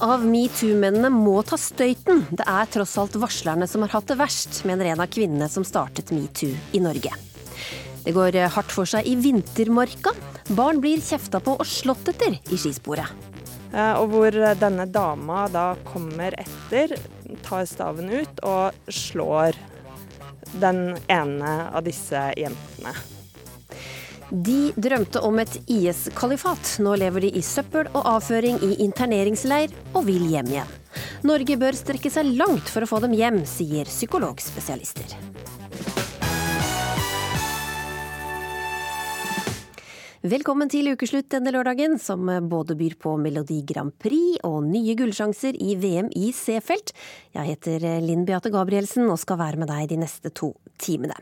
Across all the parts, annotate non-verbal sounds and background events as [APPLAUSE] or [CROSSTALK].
Av metoo-mennene må ta støyten. Det er tross alt varslerne som har hatt det verst, mener en av kvinnene som startet metoo i Norge. Det går hardt for seg i vintermarka. Barn blir kjefta på og slått etter i skisporet. Og hvor denne dama da kommer etter, tar staven ut og slår den ene av disse jentene. De drømte om et IS-kalifat. Nå lever de i søppel og avføring i interneringsleir, og vil hjem igjen. Norge bør strekke seg langt for å få dem hjem, sier psykologspesialister. Velkommen til ukeslutt denne lørdagen, som både byr på Melodi Grand Prix og nye gullsjanser i VM i C-felt. Jeg heter Linn Beate Gabrielsen og skal være med deg de neste to timene.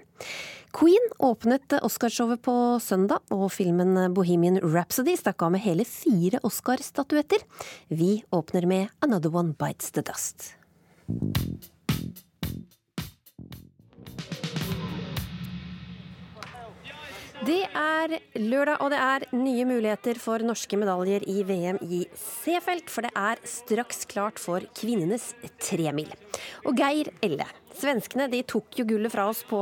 Queen åpnet Oscarshowet på søndag, og filmen Bohemian Rhapsody stakk av med hele fire Oscar-statuetter. Vi åpner med Another One Bites The Dust. Det er lørdag, og det er nye muligheter for norske medaljer i VM i C-felt. For det er straks klart for kvinnenes tremil. Og Geir Elle, svenskene de tok jo gullet fra oss på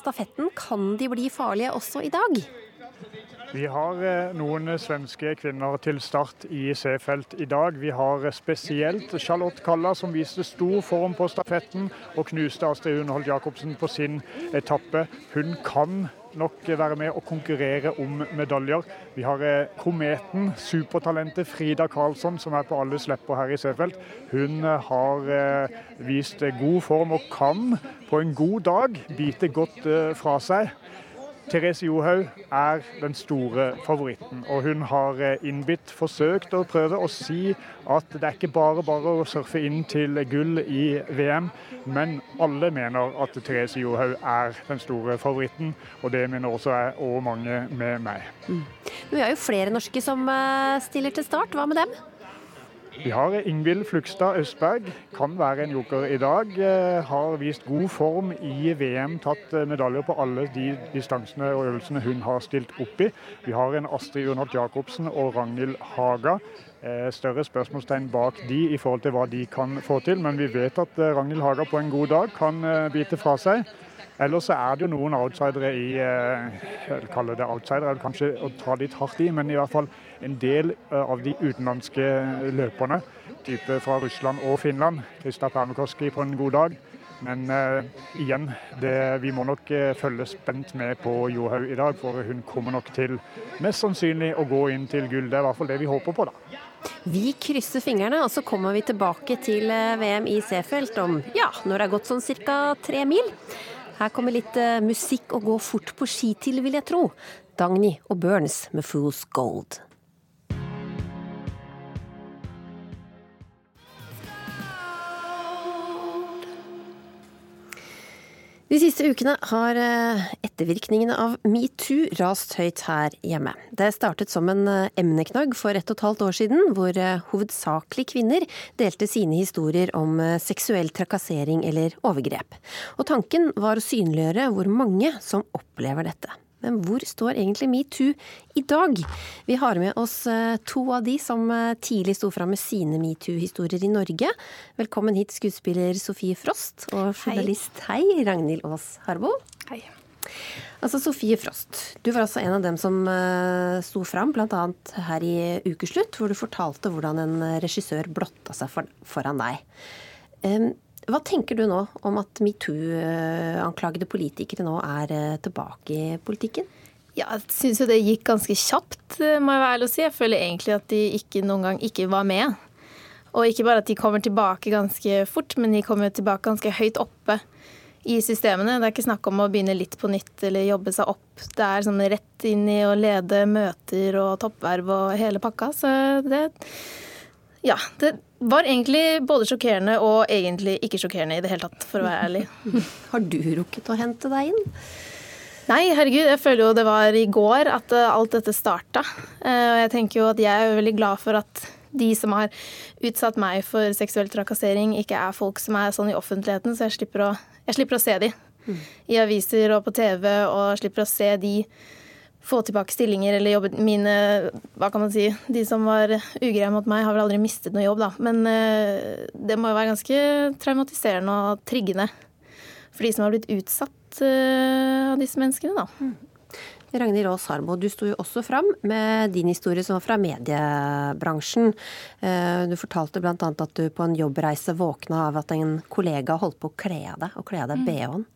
stafetten. Kan de bli farlige også i dag? Vi har noen svenske kvinner til start i C-felt i dag. Vi har spesielt Charlotte Kalla som viste stor form på stafetten og knuste Astrid Hunholt Jacobsen på sin etappe. Hun kan nok være med og konkurrere om medaljer. Vi har kometen, supertalentet Frida Karlsson, som er på alles lepper her i C-felt. Hun har vist god form og kan på en god dag bite godt fra seg. Therese Johaug er den store favoritten, og hun har innbitt forsøkt å prøve å si at det er ikke bare bare å surfe inn til gull i VM, men alle mener at Therese Johaug er den store favoritten, og det mener også jeg og mange med meg. Mm. Vi har jo flere norske som stiller til start, hva med dem? Vi har Ingvild Flugstad Østberg, kan være en joker i dag. Har vist god form i VM, tatt medaljer på alle de distansene og øvelsene hun har stilt opp i. Vi har en Astrid Urnholt Jacobsen og Ragnhild Haga. Større spørsmålstegn bak de i forhold til hva de kan få til, men vi vet at Ragnhild Haga på en god dag kan bite fra seg. Ellers er det jo noen outsidere i jeg kaller det outsidere, kanskje å ta litt hardt i, men i hvert fall en del av de utenlandske løperne, type fra Russland og Finland. Krista Pernekoski på en god dag. Men uh, igjen, det, vi må nok følge spent med på Johaug i dag, for hun kommer nok til mest sannsynlig å gå inn til gull. Det er i hvert fall det vi håper på, da. Vi krysser fingrene, og så kommer vi tilbake til VM i C-felt om ja, når det har gått sånn ca. tre mil. Her kommer litt uh, musikk å gå fort på ski til, vil jeg tro. Dagny og Burns med Fool's Gold. De siste ukene har ettervirkningene av metoo rast høyt her hjemme. Det startet som en emneknagg for ett og et halvt år siden, hvor hovedsakelig kvinner delte sine historier om seksuell trakassering eller overgrep. Og tanken var å synliggjøre hvor mange som opplever dette. Men hvor står egentlig metoo i dag? Vi har med oss to av de som tidlig sto fram med sine metoo-historier i Norge. Velkommen hit, skuespiller Sofie Frost og journalist Hei, Hei Ragnhild Aas Harbo. Hei. Altså Sofie Frost, du var altså en av dem som uh, sto fram, bl.a. her i Ukeslutt, hvor du fortalte hvordan en regissør blotta seg for, foran deg. Um, hva tenker du nå om at metoo-anklagede politikere nå er tilbake i politikken? Ja, jeg syns jo det gikk ganske kjapt, må jeg være ærlig å si. Jeg føler egentlig at de ikke noen gang ikke var med. Og ikke bare at de kommer tilbake ganske fort, men de kommer tilbake ganske høyt oppe i systemene. Det er ikke snakk om å begynne litt på nytt eller jobbe seg opp. Det er sånn rett inn i å lede møter og toppverv og hele pakka. Så det Ja. Det var egentlig både sjokkerende og egentlig ikke sjokkerende i det hele tatt, for å være ærlig. [LAUGHS] Har du rukket å hente deg inn? Nei, herregud. Jeg føler jo det var i går at alt dette starta. Og jeg tenker jo at jeg er veldig glad for at de som har utsatt meg for seksuell trakassering, ikke er folk som er sånn i offentligheten, så jeg slipper å, jeg slipper å se de mm. i aviser og på TV, og slipper å se de få tilbake stillinger eller jobbe mine Hva kan man si? De som var ugreie mot meg, har vel aldri mistet noe jobb, da. Men uh, det må jo være ganske traumatiserende og triggende for de som har blitt utsatt uh, av disse menneskene, da. Mm. Ragnhild Aas Harmo, du sto jo også fram med din historie som var fra mediebransjen. Eh, du fortalte bl.a. at du på en jobbreise våkna av at en kollega holdt på å kle av deg, og kle av deg mm. bh-en.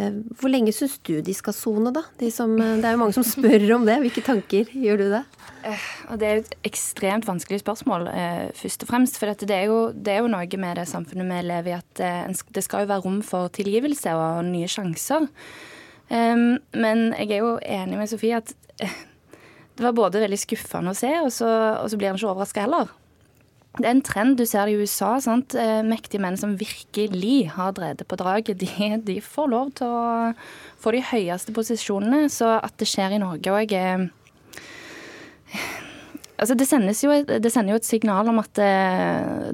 Eh, hvor lenge syns du de skal sone, da? De som, eh, det er jo mange som [LAUGHS] spør om det. Hvilke tanker gjør du det? Det er jo et ekstremt vanskelig spørsmål, først og fremst. For det er, jo, det er jo noe med det samfunnet vi lever i, at det skal jo være rom for tilgivelse og nye sjanser. Men jeg er jo enig med Sofie at eh, det var både veldig skuffende å se, og så, og så blir han ikke overraska heller. Det er en trend du ser i USA. Sant? Eh, mektige menn som virkelig har drevet på draget, de, de, får lov til å få de høyeste posisjonene. Så at det skjer i Norge òg er Altså det, jo, det, sender jo et signal om at det,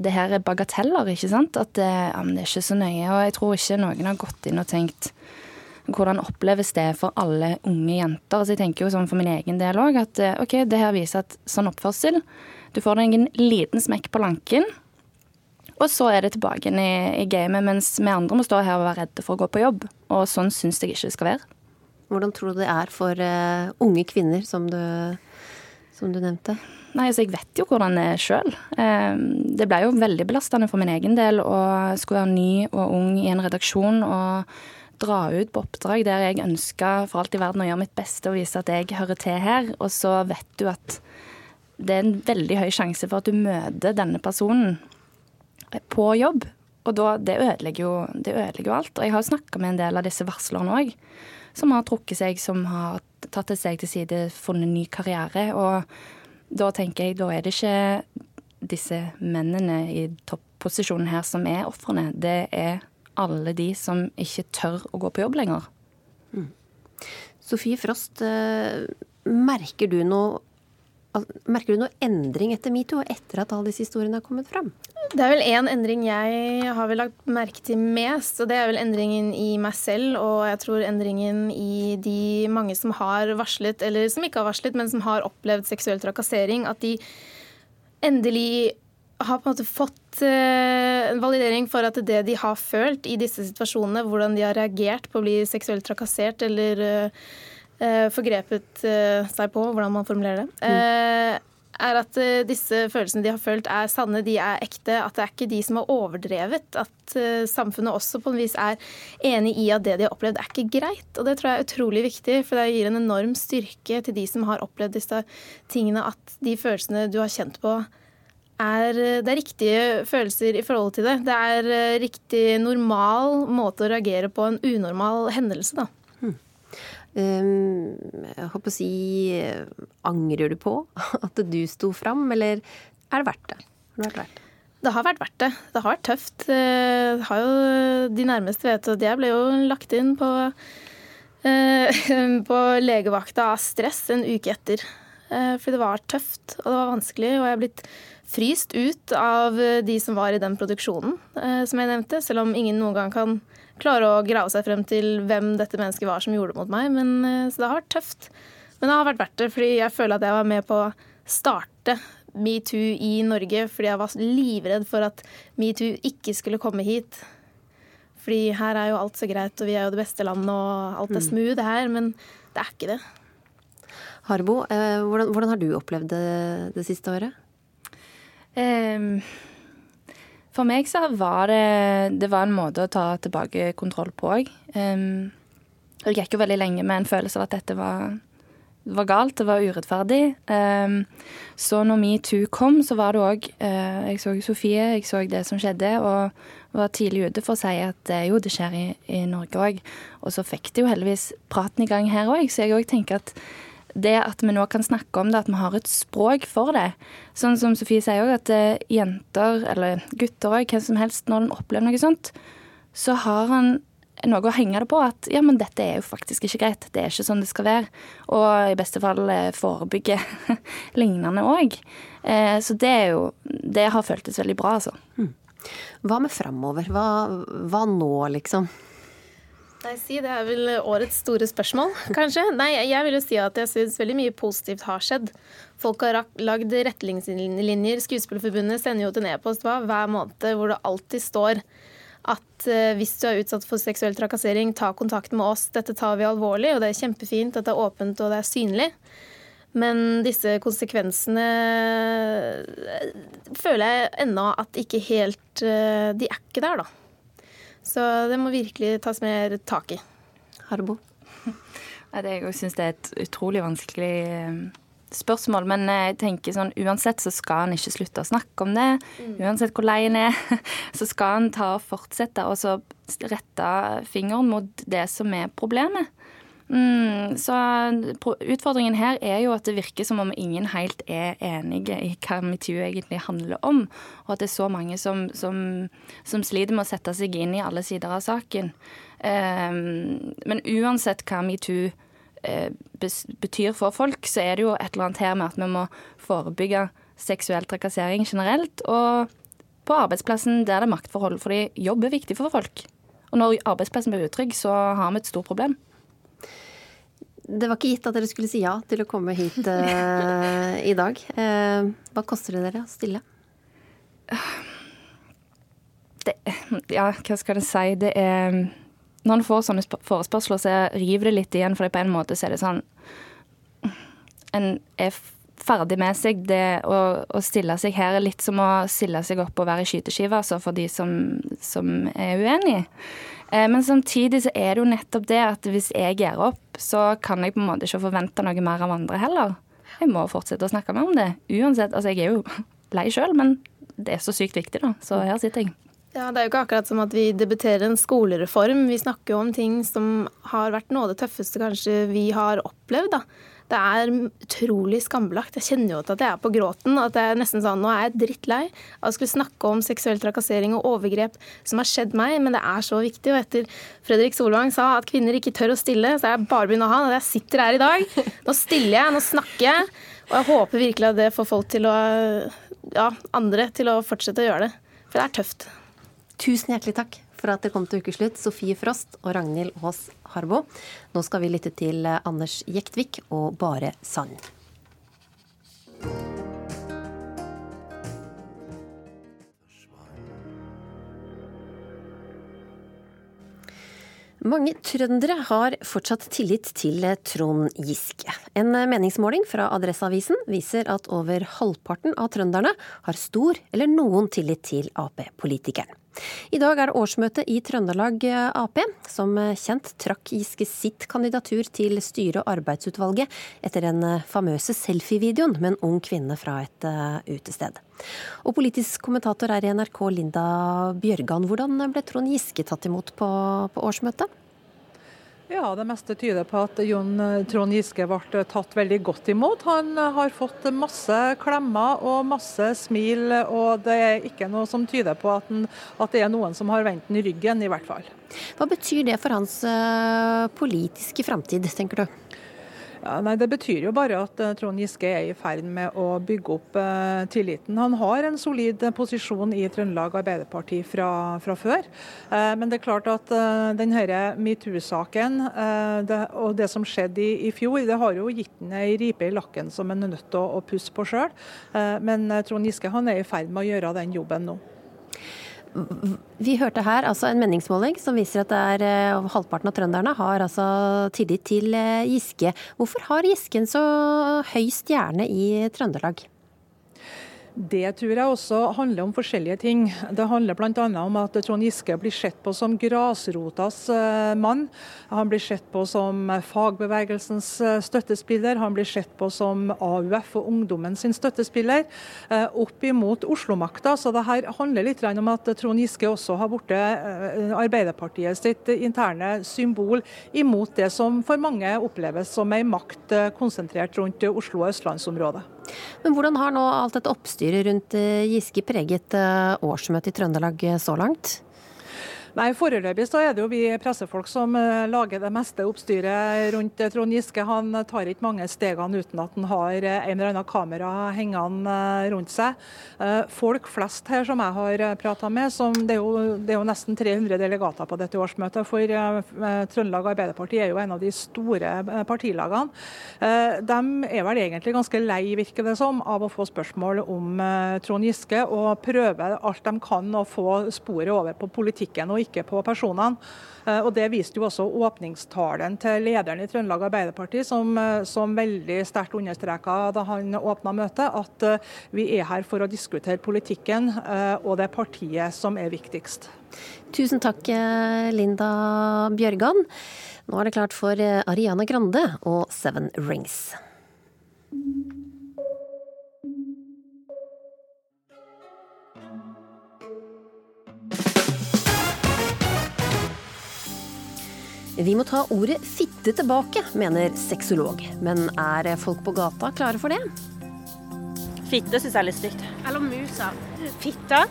det, her er bagateller, ikke sant. At det, ja, det er ikke så nøye. Og jeg tror ikke noen har gått inn og tenkt hvordan oppleves det for alle unge jenter? Altså jeg tenker jo sånn for min egen del òg at eh, OK, det her viser at sånn oppførsel Du får deg en liten smekk på lanken, og så er det tilbake inn i, i gamet, mens vi andre må stå her og være redde for å gå på jobb. Og sånn syns jeg ikke det skal være. Hvordan tror du det er for uh, unge kvinner, som du, som du nevnte? Nei, altså Jeg vet jo hvordan det er sjøl. Uh, det ble jo veldig belastende for min egen del å skulle være ny og ung i en redaksjon og dra ut på oppdrag der jeg ønska for alt i verden å gjøre mitt beste og vise at jeg hører til her, og så vet du at det er en veldig høy sjanse for at du møter denne personen på jobb. Og da, det ødelegger jo, det ødelegger jo alt. Og jeg har snakka med en del av disse varslerne òg, som har trukket seg, som har tatt et steg til side, funnet ny karriere. Og da tenker jeg, da er det ikke disse mennene i topposisjonen her som er ofrene. Det er alle de som ikke tør å gå på jobb lenger. Mm. Sofie Frost, eh, merker du noe Merker du noe endring etter metoo, etter at alle disse historiene har kommet fram? Det er vel én endring jeg har vel lagt merke til mest, og det er vel endringen i meg selv. Og jeg tror endringen i de mange som har varslet, eller som ikke har varslet, men som har opplevd seksuell trakassering. At de endelig har på en måte fått uh, en validering for at det de har følt i disse situasjonene, hvordan de har reagert på å bli seksuelt trakassert eller uh, forgrepet seg på, hvordan man formulerer det, mm. er at disse følelsene de har følt er sanne, de er ekte. At det er ikke de som har overdrevet. At samfunnet også på en vis er enig i at det de har opplevd, er ikke greit. Og det tror jeg er utrolig viktig, for det gir en enorm styrke til de som har opplevd disse tingene, at de følelsene du har kjent på, er, eh, det er riktige følelser i forhold til det. Det er eh, riktig normal måte å reagere på en unormal hendelse, da. Hmm. Um, jeg håper å si Angrer du på at du sto fram, eller er det verdt det? Har det vært verdt det? Det har vært verdt det. Det har vært tøft. Eh, har jo, de nærmeste vet at jeg ble jo lagt inn på, [LAUGHS] på legevakta av stress en uke etter. Fordi det var tøft, og det var vanskelig. Og jeg er blitt fryst ut av eh, de som var i den produksjonen, eh, som jeg nevnte. Selv om ingen noen gang kan klare å grave seg frem til hvem dette mennesket var som gjorde det mot meg. Men, eh, så det har vært tøft. Men det har vært verdt det, fordi jeg føler at jeg var med på å starte metoo i Norge. Fordi jeg var livredd for at metoo ikke skulle komme hit. Fordi her er jo alt så greit, og vi er jo det beste landet, og alt er mm. smooth her. Men det er ikke det. Harbo, hvordan, hvordan har du opplevd det det siste året? Um, for meg så var det Det var en måte å ta tilbake kontroll på òg. Um, det gikk jo veldig lenge med en følelse av at dette var, var galt, det var urettferdig. Um, så når metoo kom, så var det òg uh, Jeg så Sofie, jeg så det som skjedde, og var tidlig ute for å si at uh, jo, det skjer i, i Norge òg. Og så fikk det jo heldigvis praten i gang her òg, så jeg òg tenker at det at vi nå kan snakke om det, at vi har et språk for det. Sånn som Sofie sier òg, at eh, jenter, eller gutter òg, hvem som helst, når en opplever noe sånt, så har han noe å henge det på. At ja, men dette er jo faktisk ikke greit. Det er ikke sånn det skal være. Og i beste fall eh, forebygge [LAUGHS] lignende òg. Eh, så det er jo Det har føltes veldig bra, altså. Hmm. Hva med framover? Hva, hva nå, liksom? Nei, si Det er vel årets store spørsmål, [LAUGHS] kanskje. Nei, Jeg vil jo si at jeg syns veldig mye positivt har skjedd. Folk har lagd retningslinjer. Skuespillerforbundet sender jo ut en e-post hver måned hvor det alltid står at uh, hvis du er utsatt for seksuell trakassering, ta kontakt med oss. Dette tar vi alvorlig, og det er kjempefint at det er åpent og det er synlig. Men disse konsekvensene eh, føler jeg ennå at ikke helt uh, De er ikke der, da. Så det må virkelig tas mer tak i. Harbo? [LAUGHS] Jeg syns det er et utrolig vanskelig eh, spørsmål. Men jeg tenker sånn, uansett så skal han ikke slutte å snakke om det. Mm. Uansett hvor lei en er, [LAUGHS] så skal han ta og fortsette og så rette fingeren mot det som er problemet. Mm, så utfordringen her er jo at det virker som om ingen helt er enige i hva metoo egentlig handler om, og at det er så mange som, som, som sliter med å sette seg inn i alle sider av saken. Um, men uansett hva metoo uh, betyr for folk, så er det jo et eller annet her med at vi må forebygge seksuell trakassering generelt, og på arbeidsplassen der det er maktforhold, fordi jobb er viktig for folk. Og når arbeidsplassen blir utrygg, så har vi et stort problem. Det var ikke gitt at dere skulle si ja til å komme hit uh, i dag. Uh, hva koster det dere å stille? Det, ja, hva skal jeg si. Det er Når en får sånne forespørsler, så river det litt igjen. For på en måte så er det sånn En er ferdig med seg. Det å, å stille seg her er litt som å stille seg opp og være skyteskive, altså for de som, som er uenige. Eh, men samtidig så er det jo nettopp det at hvis jeg gir opp, så kan jeg på en måte ikke forvente noe mer av andre heller. Jeg må fortsette å snakke med om det. Uansett. Altså, jeg er jo [LAUGHS] lei sjøl, men det er så sykt viktig, da. Så her sitter jeg. Ja, Det er jo ikke akkurat som at vi debuterer en skolereform. Vi snakker jo om ting som har vært noe av det tøffeste kanskje vi har opplevd. da. Det er utrolig skambelagt. Jeg kjenner jo at jeg er på gråten. At jeg nesten sånn, Nå er jeg drittlei av å skulle snakke om seksuell trakassering og overgrep som har skjedd meg, men det er så viktig. Og etter Fredrik Solvang sa at kvinner ikke tør å stille, så er jeg bare begynner å ha. Jeg sitter her i dag. Nå stiller jeg, nå snakker jeg. Og jeg håper virkelig at det får folk til å Ja, andre til å fortsette å gjøre det. For det er tøft. Tusen hjertelig takk for at det kom til ukeslutt, Sofie Frost og Ragnhild Aas Harbo. Nå skal vi lytte til Anders Jektvik og Bare sang. Mange trøndere har fortsatt tillit til Trond Giske. En meningsmåling fra Adresseavisen viser at over halvparten av trønderne har stor eller noen tillit til Ap-politikeren. I dag er det årsmøte i Trøndelag Ap. Som kjent trakk Giske sitt kandidatur til styre- og arbeidsutvalget etter den famøse selfie-videoen med en ung kvinne fra et eh, utested. Og politisk kommentator er i NRK, Linda Bjørgan. Hvordan ble Trond Giske tatt imot på, på årsmøtet? Ja, det meste tyder på at Jon eh, Trond Giske ble tatt veldig godt imot. Han eh, har fått masse klemmer og masse smil, og det er ikke noe som tyder på at, den, at det er noen som har vendt den ryggen, i hvert fall. Hva betyr det for hans eh, politiske framtid, tenker du? Ja, nei, Det betyr jo bare at uh, Trond Giske er i ferd med å bygge opp uh, tilliten. Han har en solid posisjon i Trøndelag Arbeiderparti fra, fra før. Uh, men det er klart at denne metoo-saken og det som skjedde i, i, fjor, det har jo gitt ham ei ripe i lakken som han er nødt til å, å pusse på sjøl. men Trond Giske han er i ferd med å gjøre den jobben nå. Vi hørte her altså en meningsmåling som viser at det er uh, halvparten av trønderne har altså tillit til uh, Giske. Hvorfor har Giske en så høy stjerne i Trøndelag? Det tror jeg også handler om forskjellige ting. Det handler bl.a. om at Trond Giske blir sett på som grasrotas eh, mann. Han blir sett på som fagbevegelsens eh, støttespiller. Han blir sett på som AUF og ungdommen sin støttespiller eh, opp imot Oslo-makta. Så det her handler litt om at Trond Giske også har blitt Arbeiderpartiet sitt interne symbol imot det som for mange oppleves som ei makt konsentrert rundt Oslo og østlandsområdet. Men hvordan har nå alt dette oppstyret rundt eh, Giske preget eh, årsmøtet i Trøndelag eh, så langt? Nei, Foreløpig så er det jo vi pressefolk som uh, lager det meste oppstyret rundt uh, Trond Giske. Han tar ikke mange stegene uten at han har en eller annen kamera hengende rundt seg. folk flest her som jeg har prata med, det er, jo, det, er jo, nesten 300 delegater på dette årsmøtet, for Trøndelag Arbeiderparti er jo en av de store partilagene. de er vel egentlig ganske lei, virker det som, av å få spørsmål om Trond Giske, og prøver alt de kan å få sporet over på politikken. og ikke ikke på personene. Eh, og Det viste jo også åpningstalen til lederen i Trøndelag Arbeiderparti, som, eh, som veldig sterkt understreka da han åpna møtet, at eh, vi er her for å diskutere politikken, og det partiet som er viktigst. Tusen takk, Linda Bjørgan. Nå er det klart for Ariana Grande og Seven Rings. Vi må ta ordet fitte tilbake, mener sexolog. Men er folk på gata klare for det? Fitte syns jeg er litt stygt. Eller musa. Fitta?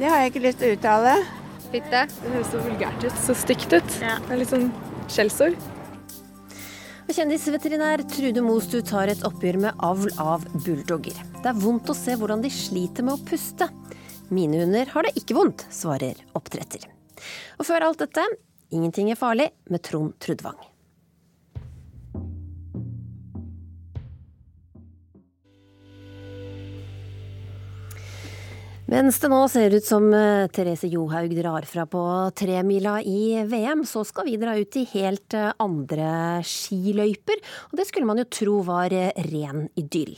Det har jeg ikke lyst til å uttale. Fitte? Det høres så vulgært ut. Så stygt ut. Ja. Det er litt sånn skjellsord. Kjendisveterinær Trude Mostu tar et oppgjør med avl av bulldogger. Det er vondt å se hvordan de sliter med å puste. Mine hunder har det ikke vondt, svarer oppdretter. Og før alt dette, Ingenting er farlig med Trond Trudvang. Mens det nå ser ut som eh, Therese Johaug drar fra på tremila i VM, så skal vi dra ut i helt eh, andre skiløyper. Og det skulle man jo tro var eh, ren idyll.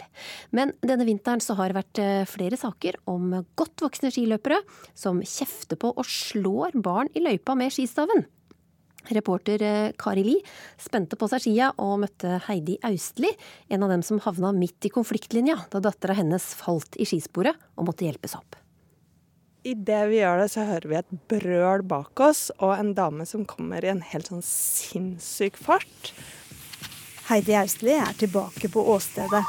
Men denne vinteren så har det vært flere saker om godt voksne skiløpere som kjefter på og slår barn i løypa med skistaven. Reporter Kari Li spente på seg skia og møtte Heidi Austli, en av dem som havna midt i konfliktlinja da dattera hennes falt i skisporet og måtte hjelpes opp. Idet vi gjør det, så hører vi et brøl bak oss, og en dame som kommer i en helt sånn sinnssyk fart. Heidi Austli er tilbake på åstedet.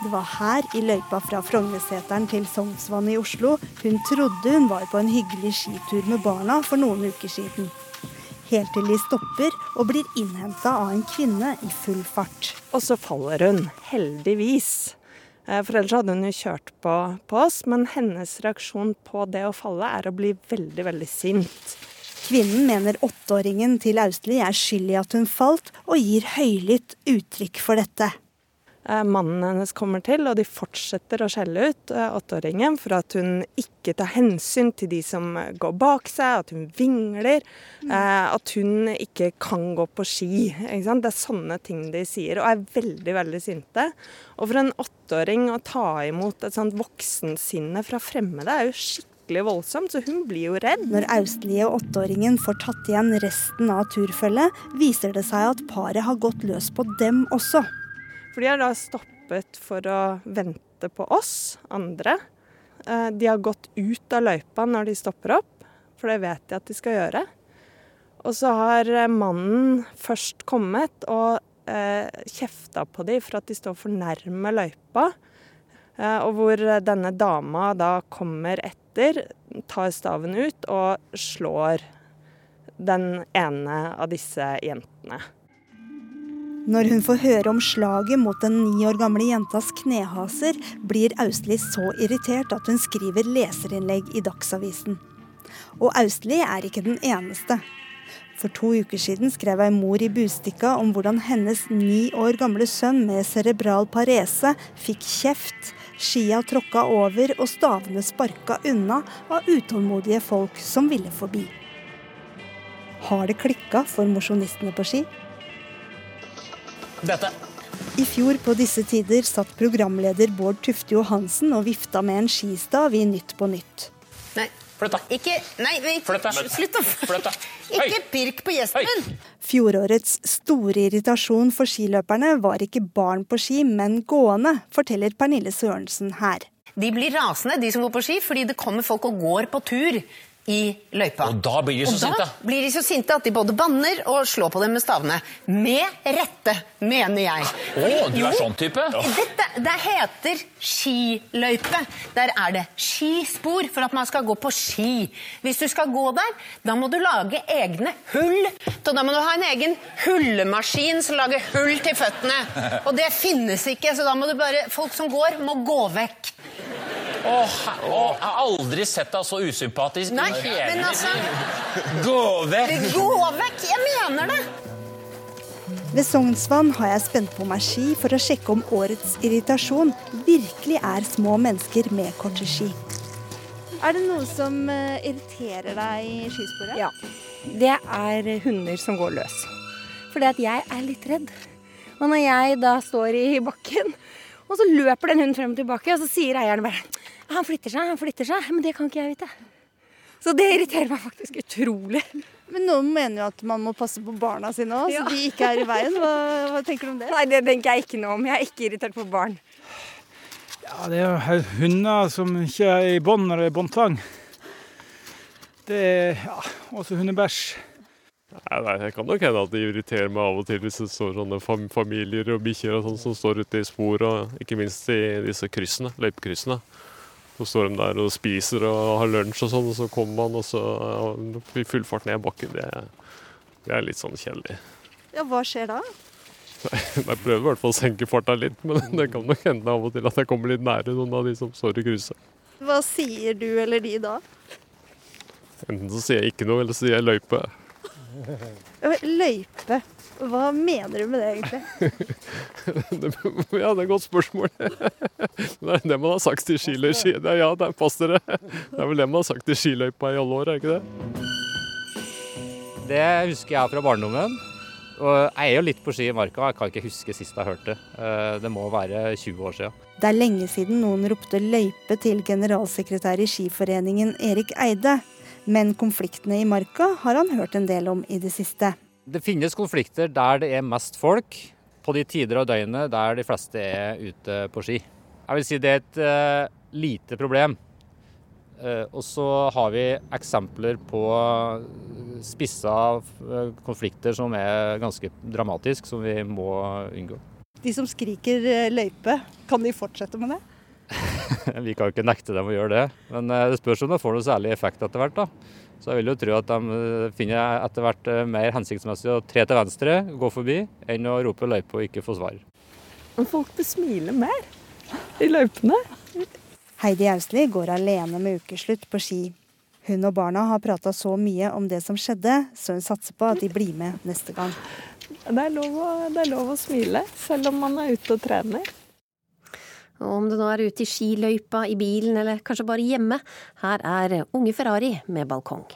Det var her, i løypa fra Frognerseteren til Sognsvann i Oslo, hun trodde hun var på en hyggelig skitur med barna for noen uker siden. Helt til de stopper og blir innhenta av en kvinne i full fart. Og så faller hun, heldigvis. Eh, for ellers hadde hun jo kjørt på, på oss. Men hennes reaksjon på det å falle er å bli veldig, veldig sint. Kvinnen mener åtteåringen til Austli er skyld i at hun falt, og gir høylytt uttrykk for dette. Eh, mannen hennes kommer til, og de fortsetter å skjelle ut eh, åtteåringen for at hun ikke tar hensyn til de som går bak seg, at hun vingler, mm. Eh, at hun ikke kan gå på ski. Det er sånne ting de sier, og er veldig, veldig sinte. Og for en åtteåring å ta imot et sånt voksensinne fra fremmede er jo skikkelig voldsomt, så hun blir jo redd. Når Austlie og åtteåringen får tatt igjen resten av turfølget, viser det seg at paret har gått løs på dem også. For de har da stoppet for å vente på oss andre. Eh, de har gått ut av løypa når de stopper opp, for det vet de at de skal gjøre. Og så har eh, mannen først kommet og eh, kjefta på dem for at de står for nærme løypa. Eh, og hvor denne dama da kommer etter, tar staven ut og slår den ene av disse jentene. Når hun får høre om slaget mot den ni år gamle jentas knehaser, blir Austli så irritert at hun skriver leserinnlegg i Dagsavisen. Og Austli er ikke den eneste. For to uker siden skrev ei mor i Bustikka om hvordan hennes ni år gamle sønn med cerebral parese fikk kjeft, skia tråkka over og stavene sparka unna av utålmodige folk som ville forbi. Har det klikka for mosjonistene på ski? Dette. I fjor på disse tider satt programleder Bård Tufte Johansen og vifta med en skistav i Nytt på Nytt. Nei. Flytt deg. Ikke Nei, nei, Slutt å Flytt deg. [LAUGHS] Ikke pirk på gjesten min! Fjorårets store irritasjon for skiløperne var ikke barn på ski, men gående, forteller Pernille Sørensen her. De blir rasende, de som går på ski, fordi det kommer folk og går på tur i løypa. Og da blir de så Og da sinte. blir de så sinte at de både banner og slår på dem med stavene. Med rette, mener jeg. Å, du er sånn type? Dette, det heter skiløype. Der er det skispor for at man skal gå på ski. Hvis du skal gå der, da må du lage egne hull. Så da må du ha en egen hullemaskin som lager hull til føttene. Og det finnes ikke, så da må du bare Folk som går, må gå vekk. Åh, åh, jeg har aldri sett deg så usympatisk. Nei, i hele men altså. Gå vekk! Gå vekk! Jeg mener det! Ved Sognsvann har jeg spent på meg ski for å sjekke om årets irritasjon virkelig er små mennesker med korte ski. Er det noe som eh, irriterer deg i skisporet? Ja. Det er hunder som går løs. Fordi at jeg er litt redd. Og når jeg da står i bakken, og så løper den hunden frem og tilbake, og så sier eieren bare Han flytter seg, han flytter seg. Men det kan ikke jeg vite. Så det irriterer meg faktisk utrolig. Men noen mener jo at man må passe på barna sine òg, Ja. så de ikke er i veien. Hva, hva tenker du om det? Nei, det tenker jeg ikke noe om. Jeg er ikke irritert på barn. Ja, det er jo hunder som ikke er i bånd når det er båndtvang. Det er ja, også hundebæsj. Nei, nei, Det kan nok hende at det irriterer meg av og til hvis det står sånne fam familier og bikkjer og sånn som står ute i spor, og ikke minst i disse kryssene, løypekryssene. Så står de der og spiser og har lunsj og sånn, og så kommer man og så i full fart ned bakken. Det, det er litt sånn kjedelig. Ja, hva skjer da? Jeg [LAUGHS] prøver i hvert fall å senke farta litt, men [LAUGHS] det kan nok hende av og til at jeg kommer litt nære noen av de som står i krysset. Hva sier du eller de da? Enten så sier jeg ikke noe, eller så sier jeg løype. Løype. Hva mener du med det egentlig? [LAUGHS] Ja, det er et godt spørsmål. [LAUGHS] Det er det man har sagt til skiløypa. Det er- pass dere. det. Det er vel det man har sagt til skiløypa i alle år, er det ikke det? Det husker jeg fra barndommen. Og jeg er jo litt på ski i marka, jeg kan ikke huske sist jeg hørte det. Eh, Det må være 20 år siden. Det er lenge siden noen ropte løype til generalsekretær i Skiforeningen Erik Eide, men konfliktene i marka har han hørt en del om i det siste. Det finnes konflikter der det er mest folk, på de tider av døgnet der de fleste er ute på ski. Jeg vil si det er et eh, lite problem. Eh, og så har vi eksempler på spissa eh, konflikter som er ganske dramatiske, som vi må unngå. De som skriker løype, kan de fortsette med det? [LAUGHS] Vi kan jo ikke nekte dem å gjøre det, men eh, det spørs om det får noe særlig effekt etter hvert. da. Så jeg vil jo tro at de eh, finner etter hvert eh, mer hensiktsmessig å tre til venstre, gå forbi, enn å rope løype og ikke få svar. Men folk bør smile mer i løypene. Heidi Austli går alene med ukeslutt på ski. Hun og barna har prata så mye om det som skjedde, så hun satser på at de blir med neste gang. Det er, lov å, det er lov å smile, selv om man er ute og trener. Og om det nå er ute i skiløypa, i bilen eller kanskje bare hjemme, her er Unge Ferrari med balkong.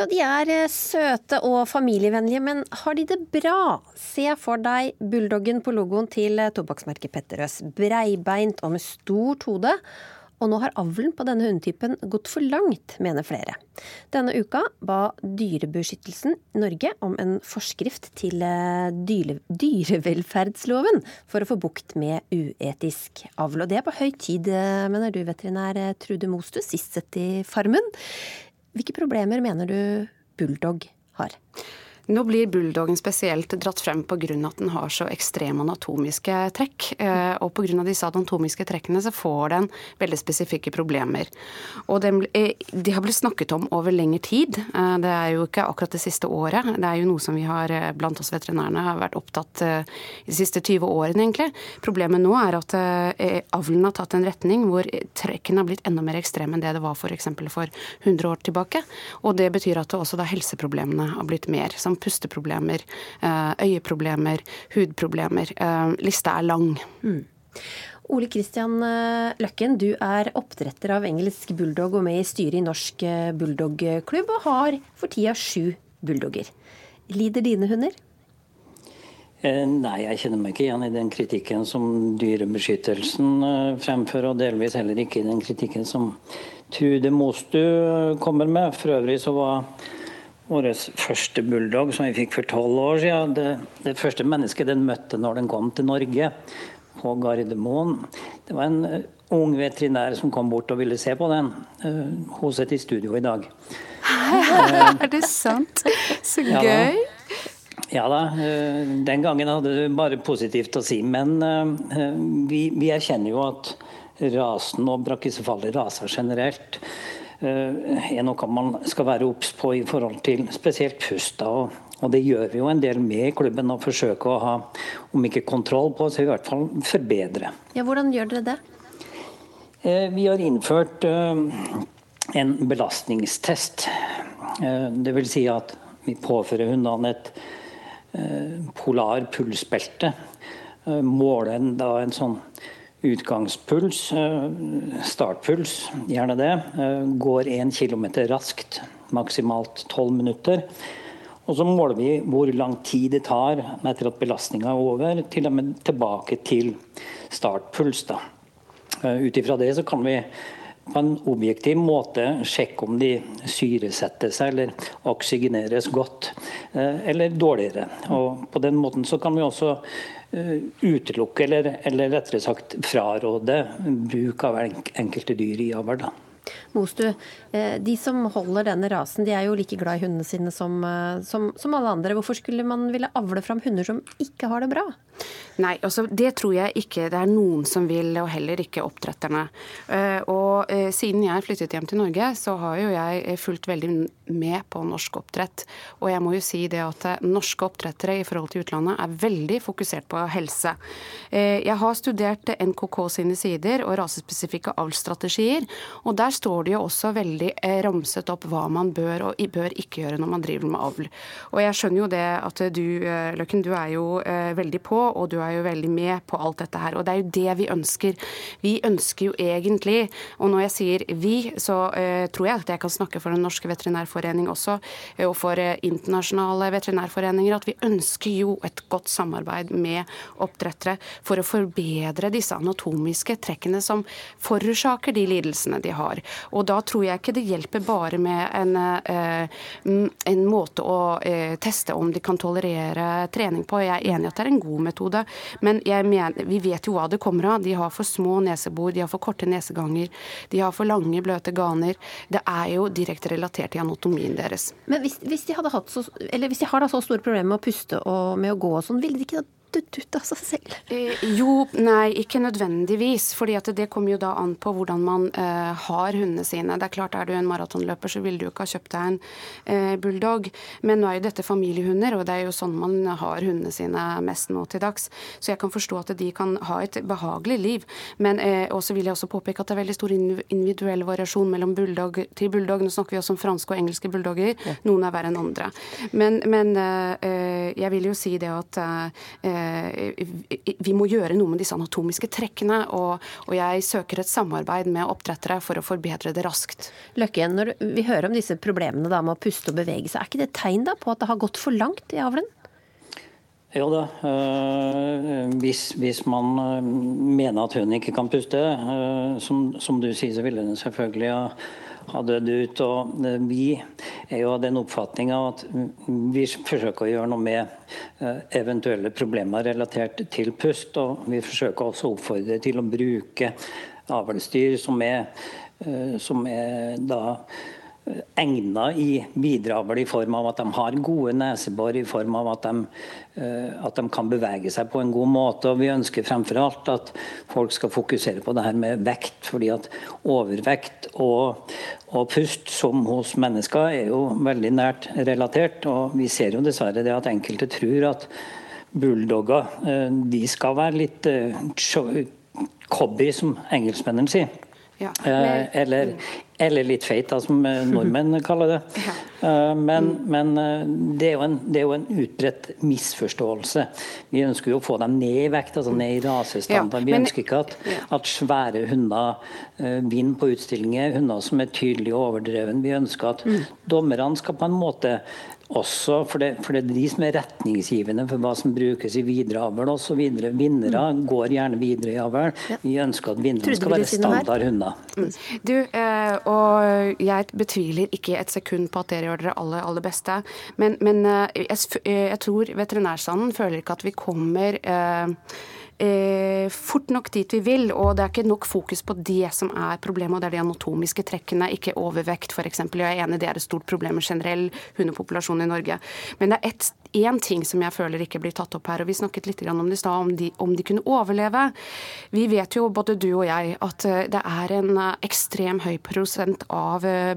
Ja, de er eh, søte og familievennlige, men har de det bra? Se for deg bulldoggen på logoen til eh, tobakksmerket Petterøes. Breibeint og med stort hode. Og nå har avlen på denne hundetypen gått for langt, mener flere. Denne uka ba Dyrebeskyttelsen Norge om en forskrift til eh, dyre, dyrevelferdsloven for å få bukt med uetisk avl. Og det er på høy tid, mener du veterinær Trude Mostu, sist sett i Farmen. Hvilke problemer mener du bulldog har? Nå blir bulldoggen spesielt dratt frem pga. at den har så ekstreme anatomiske trekk. eh, Og pga. disse anatomiske trekkene så får den veldig spesifikke problemer. Og den, eh, de har blitt snakket om over lengre tid. Eh, Det er jo ikke akkurat det siste året. Det er jo noe som vi har blant oss veterinærene har vært opptatt de siste 20 årene, egentlig. Problemet nå er at avlen har tatt en retning hvor trekkene har blitt enda mer ekstreme enn det det var f.eks. For, for 100 år tilbake. Og det betyr at også da helseproblemene har blitt mer. Som pusteproblemer, eh, øyeproblemer, hudproblemer. Eh, Lista er lang. Ole Kristian eh, Løkken, du er oppdretter av engelsk bulldog og med i styret i Norsk bulldogklubb, og har for tida sju bulldogger. Lider dine hunder? Eh, nei, jeg kjenner meg ikke igjen i den kritikken som Dyrebeskyttelsen fremfører, og delvis heller ikke i den kritikken som Trude Mostu kommer med. For øvrig så var vår første bulldog, som vi fikk for tolv år siden, det, det, første mennesket den møtte når den kom til Norge, på Gardermoen, det var en eh, ung veterinær som kom bort og ville se på den. Hun sitter i studio i dag. [LAUGHS] er det sant? Så gøy. Ja, ja da, eh, den gangen hadde du bare positivt å si. Men eh, vi, vi erkjenner jo at rasen og brakkisefallet raser generelt eh, er noe man skal være obs på i forhold til spesielt pust. Og, og det gjør vi jo en del med i klubben, å forsøke å ha, om ikke kontroll på, så i hvert fall forbedre. Ja, Hvordan gjør dere det? Vi har innført en belastningstest. Det vil si at vi påfører hundene et Eh, polar pulsbelte. Måler en, da en sånn utgangspuls, eh, startpuls, gjerne det, går 1 km raskt, maksimalt 12 minutter. Og så måler vi hvor lang tid det tar etter at belastninga er over, til og med tilbake til startpuls. Ut ifra det så kan vi på en objektiv måte sjekke om de syresetter seg eller oksygeneres godt eh, eller dårligere. Og på den måten så kan vi også eh, utelukke, eller, eller rettere sagt fraråde, bruk av enkelte dyr i avl. Mostu, eh, de som holder denne rasen, de er jo like glad i hundene sine som, som, som alle andre. Hvorfor skulle man ville avle fram hunder som ikke har det bra? Nei, altså det tror jeg ikke det er noen som vil, og heller ikke oppdretterne. Eh, og eh, siden jeg flyttet hjem til Norge, så har jo jeg eh, fulgt veldig med på norsk oppdrett. Og jeg må jo si det at norske oppdrettere i forhold til utlandet er veldig fokusert på helse. Jeg har studert NKK sine sider og rasespesifikke avlsstrategier, og der står det jo også veldig ramset opp hva man bør og bør ikke gjøre når man driver med avl. Og jeg skjønner jo det at du, Løkken, du er jo veldig på og du er jo veldig med på alt dette her. Og det er jo det vi ønsker. Vi ønsker jo egentlig, og når jeg sier vi, så tror jeg at jeg kan snakke for Den norske veterinærforening også, og for internasjonale veterinærforeninger, at vi ønsker jo et godt samarbeid med oppdrettere for å forbedre disse anatomiske trekkene som forårsaker de lidelsene de har. Og da tror jeg ikke det hjelper bare med en, en måte å teste om de kan tolerere trening på. Jeg er enig at det er en god metode. Men mener, vi vet jo hva det kommer av. De har for små nesebor, de har for korte neseganger, de har for lange, bløte ganer. Det er jo direkte relatert til anatomien deres. Men hvis, hvis de, så, hvis de har så store problemer med å puste og med å gå og sånn, ville de ikke flyttet ut av seg selv? Eh, jo, nei, ikke nødvendigvis. fordi det kommer jo da an på hvordan man eh, har hundene sine. Det er klart, Er du en maratonløper, så vil du ikke ha kjøpt deg en eh, bulldog. Men nå er jo dette familiehunder, og det er jo sånn man har hundene sine mest nå til dags. Så jeg kan forstå at de kan ha et behagelig liv. Men eh, også vil jeg også påpeke at det er veldig stor individuell variasjon mellom bulldog til bulldog. Nå snakker vi også om franske og engelske bulldogger. Ja. Noen er verre enn andre. Men, men eh, eh, jeg vil jo si det at Eh, vi må gjøre noe med disse anatomiske trekkene. Og, og, jeg søker et samarbeid med oppdrettere for å forbedre det raskt. Løkken, når vi hører om disse problemene da, med å puste og bevege seg, er ikke det et tegn da, på at det har gått for langt i avlen? Jo da. Øh, hvis, hvis, man øh, mener at hun ikke kan puste, som, som, du sier, så ville hun selvfølgelig ha ha dødd ut. Og eh, vi er jo av den oppfatninga at vi forsøker å gjøre noe med eh, eventuelle problemer relatert til pust. Og vi forsøker også å oppfordre til å bruke avlsdyr som er, eh, som er da egna i bidravel i form av at de har gode nesebor, i form av at de, eh, at de, kan bevege seg på en god måte. Og Vi ønsker fremfor alt at folk skal fokusere på det her med vekt. fordi at overvekt og, og pust, som hos mennesker, er jo veldig nært relatert. Og vi ser jo dessverre det at enkelte tror at bulldogger eh, de skal være litt cobby, eh, som engelskmennene sier. Ja, eller Eller litt feit, da, som eh, nordmenn [LAUGHS] kaller det. Eh, Men, men eh, det, er jo en, det utbredt misforståelse. Vi ønsker jo å få dem ned i vekt, altså ned i rasestandard. Ja, Vi ønsker ikke at, at svære hunder vinner på utstillinger, hunder som er tydelig overdreven. Vi ønsker at dommerne skal på en måte også, for det, for det er de som er retningsgivende for hva som brukes i videre avl osv. Vinnere går gjerne videre i avl. Vi ønsker at vinnerne skal være standardhunder. Du, eh, og jeg betviler ikke et sekund på at dere gjør dere aller, aller beste. Men, men eh, jeg, eh, jeg tror veterinærstanden føler ikke at vi kommer eh, eh, fort nok dit vi vil. Og det er ikke nok fokus på det som er problemet, og det er de anatomiske trekkene, ikke overvekt f.eks. Jeg er enig, det er et stort problem med generell hundepopulasjon i Norge. Men det er én ting som jeg føler ikke blir tatt opp her, og vi snakket litt om det i stad, om, de- om de kunne overleve. Vi vet jo, både du og jeg, at eh, det er en eh, ekstrem høy prosent av eh,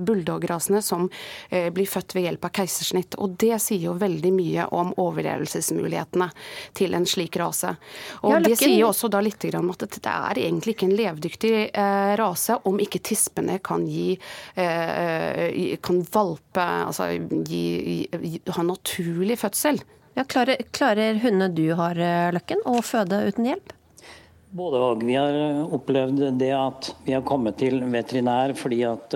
som eh, blir født ved hjelp av keisersnitt. Og det sier jo veldig mye om overlevelsesmulighetene til en slik rase. Og Ja, Løkken- sier jo også da litt grann om at dette er egentlig ikke en levedyktig eh, rase om ikke tispene kan gi eh, kan valpe, altså gi, gi, ha naturlig fødsel. Ja, klarer, klarer hundene du har, eh, Løkken, å føde uten hjelp? Både og. Vi har opplevd det at vi har kommet til veterinær fordi at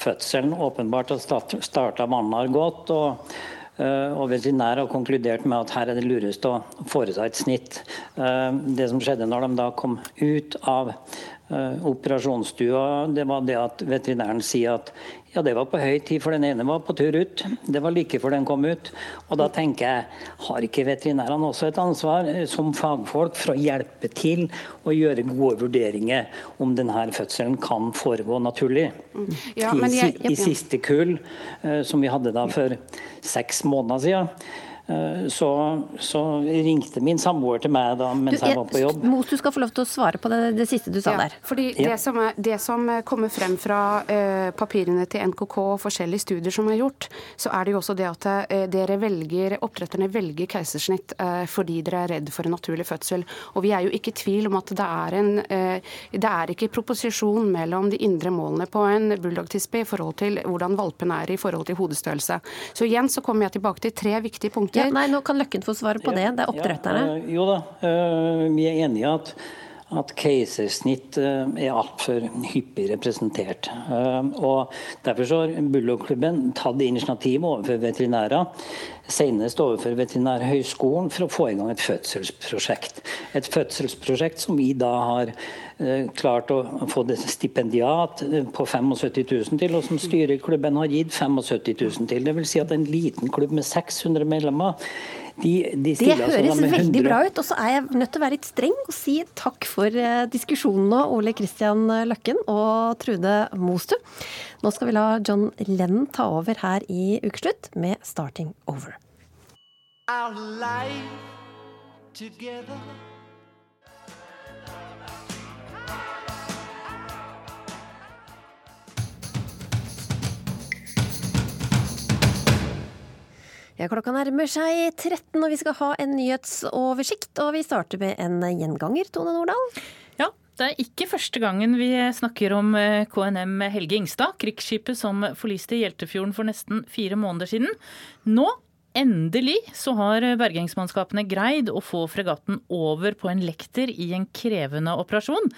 fødselen åpenbart har starta har gått. Eh, og veterinær har konkludert med at her er det lurest å foreta et snitt. Eh, Det som skjedde når de da kom ut av operasjonsstua, det var det at veterinæren sier at ja, det var på høy tid, for den ene var på tur ut. Det var like før den kom ut. Og da tenker jeg, har ikke veterinærene også et ansvar eh, som fagfolk for å hjelpe til å gjøre gode vurderinger om denne fødselen kan foregå naturlig? Ja, I, men jeg- si- I siste kull, eh, som vi hadde da for seks måneder siden, eh, så, så ringte min samboer til meg da mens jeg var på jobb. Mos, du skal få lov til å svare på det, det siste du sa Ja, der. Fordi Ja. det, som er, det som kommer frem fra eh, papirene til NKK og forskjellige studier som er gjort, så er det jo også det at eh, dere velger, oppdretterne velger keisersnitt eh, fordi dere er redd for en naturlig fødsel. Og vi er jo ikke i tvil om at det er en eh, Det er ikke proposisjon mellom de indre målene på en bulldog-tispe i forhold til hvordan valpen er i forhold til hodestørrelse. Så igjen så kommer jeg tilbake til tre viktige punkter. Ja, nei, nå kan Løkken få svare på det. Det er oppdretterne. Eh, jo da, eh, vi er enige at, at keisersnitt eh, er altfor hyppig representert. Eh, og Derfor så har Bullock-klubben tatt initiativ overfor veterinærer, senest overfor Veterinærhøgskolen, for å få i gang et fødselsprosjekt. Et fødselsprosjekt som vi da har eh, klart å få det stipendiat på 75 000 til, og som styreklubben har gitt 75 000 til. Vil si at en liten klubb med 600 medlemmer de, de Det altså høres veldig 100 bra ut. Og så er jeg nødt til å være litt streng og si takk for eh, diskusjonen nå, Ole Kristian Løkken og Trude Mostu. Nå skal vi la John Lennon ta over her i Ukeslutt med 'Starting Over'. Our life together. Ja, klokka nærmer seg 13, og vi skal ha en nyhetsoversikt. Og vi starter med en gjenganger, Tone Nordahl. Ja, det er ikke første gangen vi snakker om eh, KNM Helge Ingstad, krigsskipet som forliste i Hjeltefjorden for nesten fire måneder siden. Nå, endelig, så har bergingsmannskapene greid å få fregatten over på en lekter i en krevende operasjon.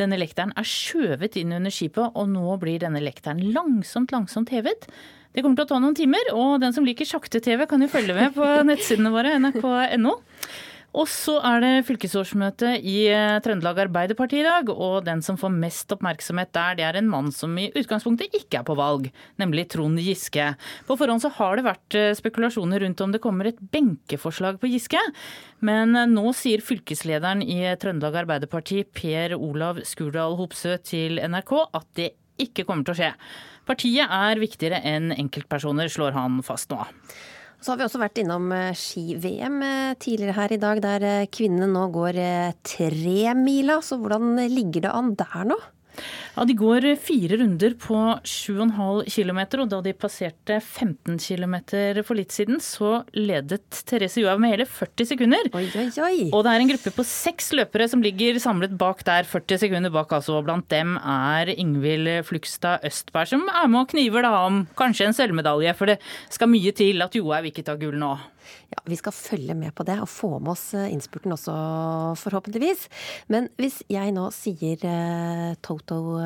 Denne lekteren er skjøvet inn under skipet, og nå blir denne lekteren langsomt, langsomt hevet. Det kommer til å ta noen timer, og den som liker sjakte-TV kan jo følge med på [LAUGHS] nettsidene våre, nrk.no. Og så er det fylkesårsmøte i eh, Trøndelag Arbeiderparti i dag, og den som får mest oppmerksomhet der, det er en mann som i utgangspunktet ikke er på valg, nemlig Trond Giske. På forhånd så har det vært eh, spekulasjoner rundt om det kommer et benkeforslag på Giske, men eh, nå sier fylkeslederen i Trøndelag Arbeiderparti, Per Olav Skurdal Hopsø, til NRK at det ikke kommer til å skje. Partiet er viktigere enn enkeltpersoner, slår han fast nå. Så har vi også vært innom eh, ski-VM eh, tidligere her i dag, der eh, kvinnene nå går tremila. Så hvordan ligger det an der nå? Ja, De går fire runder på 7,5 km, og da de passerte 15 km for litt siden, så ledet Therese Johaug med hele 40 sekunder. Oi, oi, oi. Og det er en gruppe på seks løpere som ligger samlet bak der, 40 sekunder bak altså. Blant dem er Ingvild Flugstad Østberg, som er med og kniver da om kanskje en sølvmedalje, for det skal mye til at Johaug ikke tar gull nå. Ja, Vi skal følge med på det og få med oss eh, innspurten også, forhåpentligvis. Men hvis jeg nå sier eh,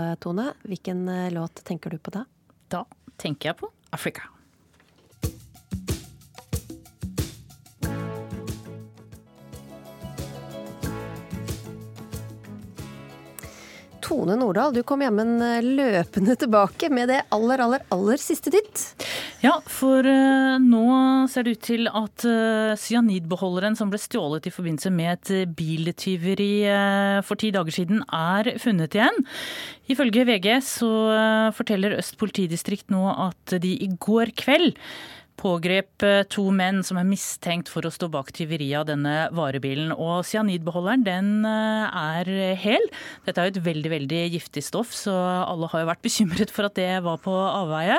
Toto-tone, hvilken eh, låt tenker du på da? Da tenker jeg på Afrika. Tone Nordahl, du kom jammen løpende tilbake med det aller, aller, aller siste ditt. Ja, for uh, nå ser det ut til at uh, cyanidbeholderen som ble stjålet i forbindelse med et biltyveri for ti dager siden, er funnet igjen. Ifølge VG så forteller Øst politidistrikt nå at de i går kveld pågrep to menn som er mistenkt for å stå bak tyveriet av denne varebilen. Og cyanidbeholderen den er hel. Dette er jo et veldig veldig giftig stoff, så alle har jo vært bekymret for at det var på avveie.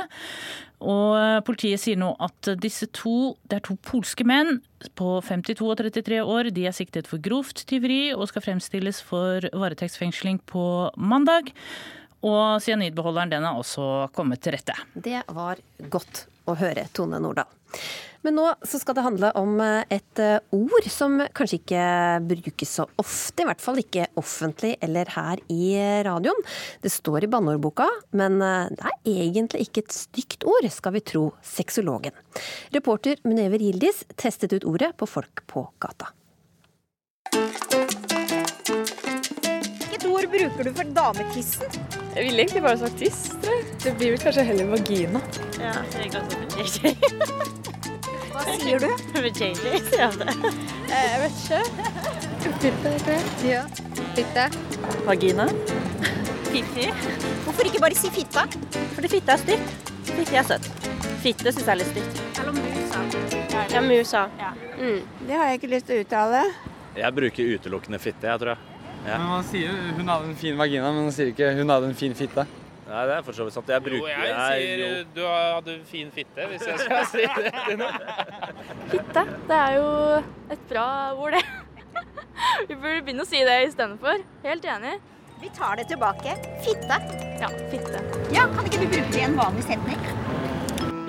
Og politiet sier nå at disse to, det er to polske menn på 52 og 33 år. De er siktet for grovt tyveri og skal fremstilles for varetektsfengsling på mandag. Og cyanidbeholderen den er også kommet til rette. Det var godt å høre, Tone Nordahl. Men nå skal det handle om et ord som kanskje ikke brukes så ofte, i hvert fall ikke offentlig eller her i radioen. Det står i banneordboka, men det er egentlig ikke et stygt ord, skal vi tro sexologen. Reporter Munever Gildis testet ut ordet på folk på gata. Hvilket ord bruker du for dametissen? Jeg ville egentlig bare sagt tiss, tror jeg. Det blir vel kanskje heller vagina. Ja, jeg glad for Hva sier du? [LAUGHS] JJ, sier jeg det. Eh, Jeg vet ikke. Fitte, Ja. Fitte. Vagina. Fifi. Hvorfor ikke bare si fitta? Fordi fitte er stygt. Fitte er søtt. Fitte syns jeg er litt stygt. Eller musa. Ja, musa. Mm, det har jeg ikke lyst til å uttale. Jeg bruker utelukkende fitte, jeg tror jeg. Ja. Men Man sier jo hun hadde en fin vagina, men man sier ikke hun hadde en fin fitte. Nei, det er for så vidt sant. Jeg bruker Jo, jeg sier du hadde fin fitte, hvis jeg skal si det til noen. [LAUGHS] Fitte. Det er jo et bra ord, det. [LAUGHS] Vi burde begynne å si det istedenfor. Helt enig. Vi tar det tilbake. Fitte. Ja, fitte. Ja, Kan ikke du bruke det i en vanlig setning?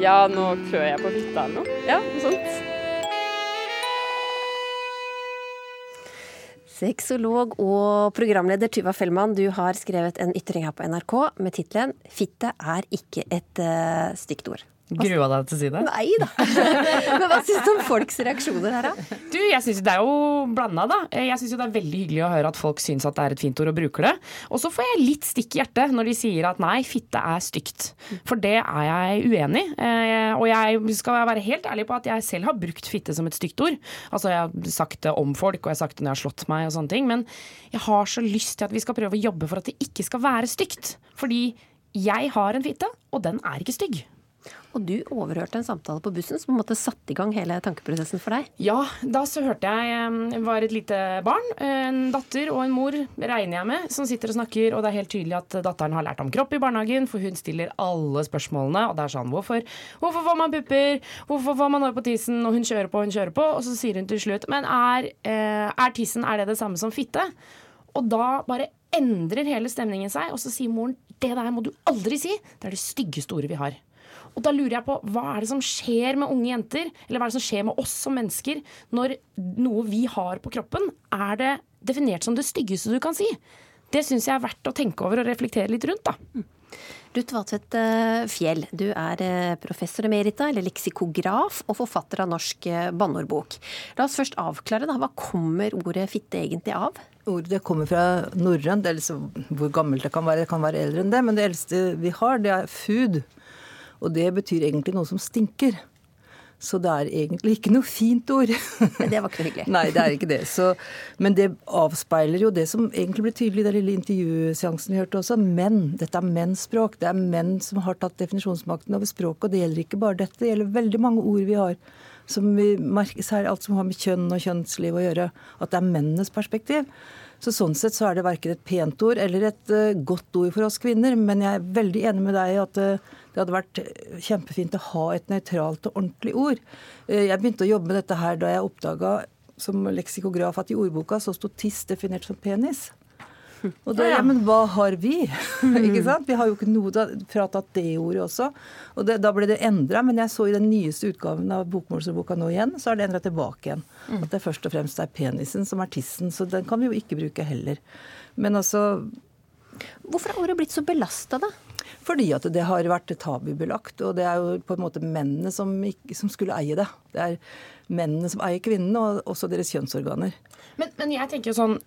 Ja, nå klør jeg på fitta eller noe. Ja, noe sånt. Sexolog og programleder Tuva Fellmann, du har skrevet en ytring her på NRK med tittelen 'Fitte er ikke et uh, stygt ord'. Grua deg til å si det? Nei da. [LAUGHS] Men hva syns du om folks reaksjoner her, da? Du, jeg synes Det er jo blanda, da. Jeg syns det er veldig hyggelig å høre at folk syns at det er et fint ord og bruker det. Og så får jeg litt stikk i hjertet når de sier at nei, fitte er stygt. For det er jeg uenig i. Og jeg skal være helt ærlig på at jeg selv har brukt fitte som et stygt ord. Altså jeg har sagt det om folk, og jeg har sagt det når jeg har slått meg og sånne ting. Men jeg har så lyst til at vi skal prøve å jobbe for at det ikke skal være stygt. Fordi jeg har en fitte, og den er ikke stygg. Og du overhørte en samtale på bussen som på en måte satte i gang hele tankeprosessen for deg? Ja, da så hørte jeg var et lite barn, en datter og en mor, regner jeg med, som sitter og snakker, og det er helt tydelig at datteren har lært om kropp i barnehagen, for hun stiller alle spørsmålene, og det er sånn hvorfor, hvorfor får man pupper, hvorfor får man hår på tissen, og hun kjører på, hun kjører på, og så sier hun til slutt men er, er tissen er det det samme som fitte? Og da bare endrer hele stemningen seg, og så sier moren det der må du aldri si, det er det styggeste ordet vi har. Og da lurer jeg på, hva er det som skjer med unge jenter, eller hva er det som skjer med oss som mennesker, når noe vi har på kroppen, er det definert som det styggeste du kan si? Det syns jeg er verdt å tenke over og reflektere litt rundt, da. Ruth Vatvedt Fjell, du er professor emerita, eller leksikograf, og forfatter av Norsk banneordbok. La oss først avklare, da. Hva kommer ordet fitte egentlig av? Ordet kommer fra norrønt, liksom hvor gammelt det kan være. Det kan være eldre enn det, men det eldste vi har, det er food. Og det betyr egentlig noe som stinker. Så det er egentlig ikke noe fint ord. [LAUGHS] Men det var ikke hyggelig. Nei, det er ikke det. Så, men det avspeiler jo det som egentlig ble tydelig i den lille intervjuseansen vi hørte også. Menn. Dette er menns språk. Det er menn som har tatt definisjonsmakten over språket. Og det gjelder ikke bare dette, det gjelder veldig mange ord vi har. Som vi merker, særlig alt som har med kjønn og kjønnsliv å gjøre. At det er mennenes perspektiv. Så Sånn sett så er det verken et pent ord eller et uh, godt ord for oss kvinner. Men jeg er veldig enig med deg i at uh, det hadde vært kjempefint å ha et nøytralt og ordentlig ord. Uh, jeg begynte å jobbe med dette her da jeg oppdaga som leksikograf at i ordboka så sto tiss definert som penis. Og da, ja, men hva har vi? [LAUGHS] ikke sant? Vi har jo ikke noe da, fratatt det ordet også. Og det, da ble det endra, men jeg så i den nyeste utgaven av bokmålsordboka nå igjen, så er det endra tilbake igjen. At det først og fremst er penisen som er tissen. Så den kan vi jo ikke bruke heller. Men altså Hvorfor er ordet blitt så belasta, da? Fordi at det har vært tabubelagt. Og det er jo på en måte mennene som, som skulle eie det. Det er mennene som eier kvinnene, og også deres kjønnsorganer. Men, men jeg tenker jo sånn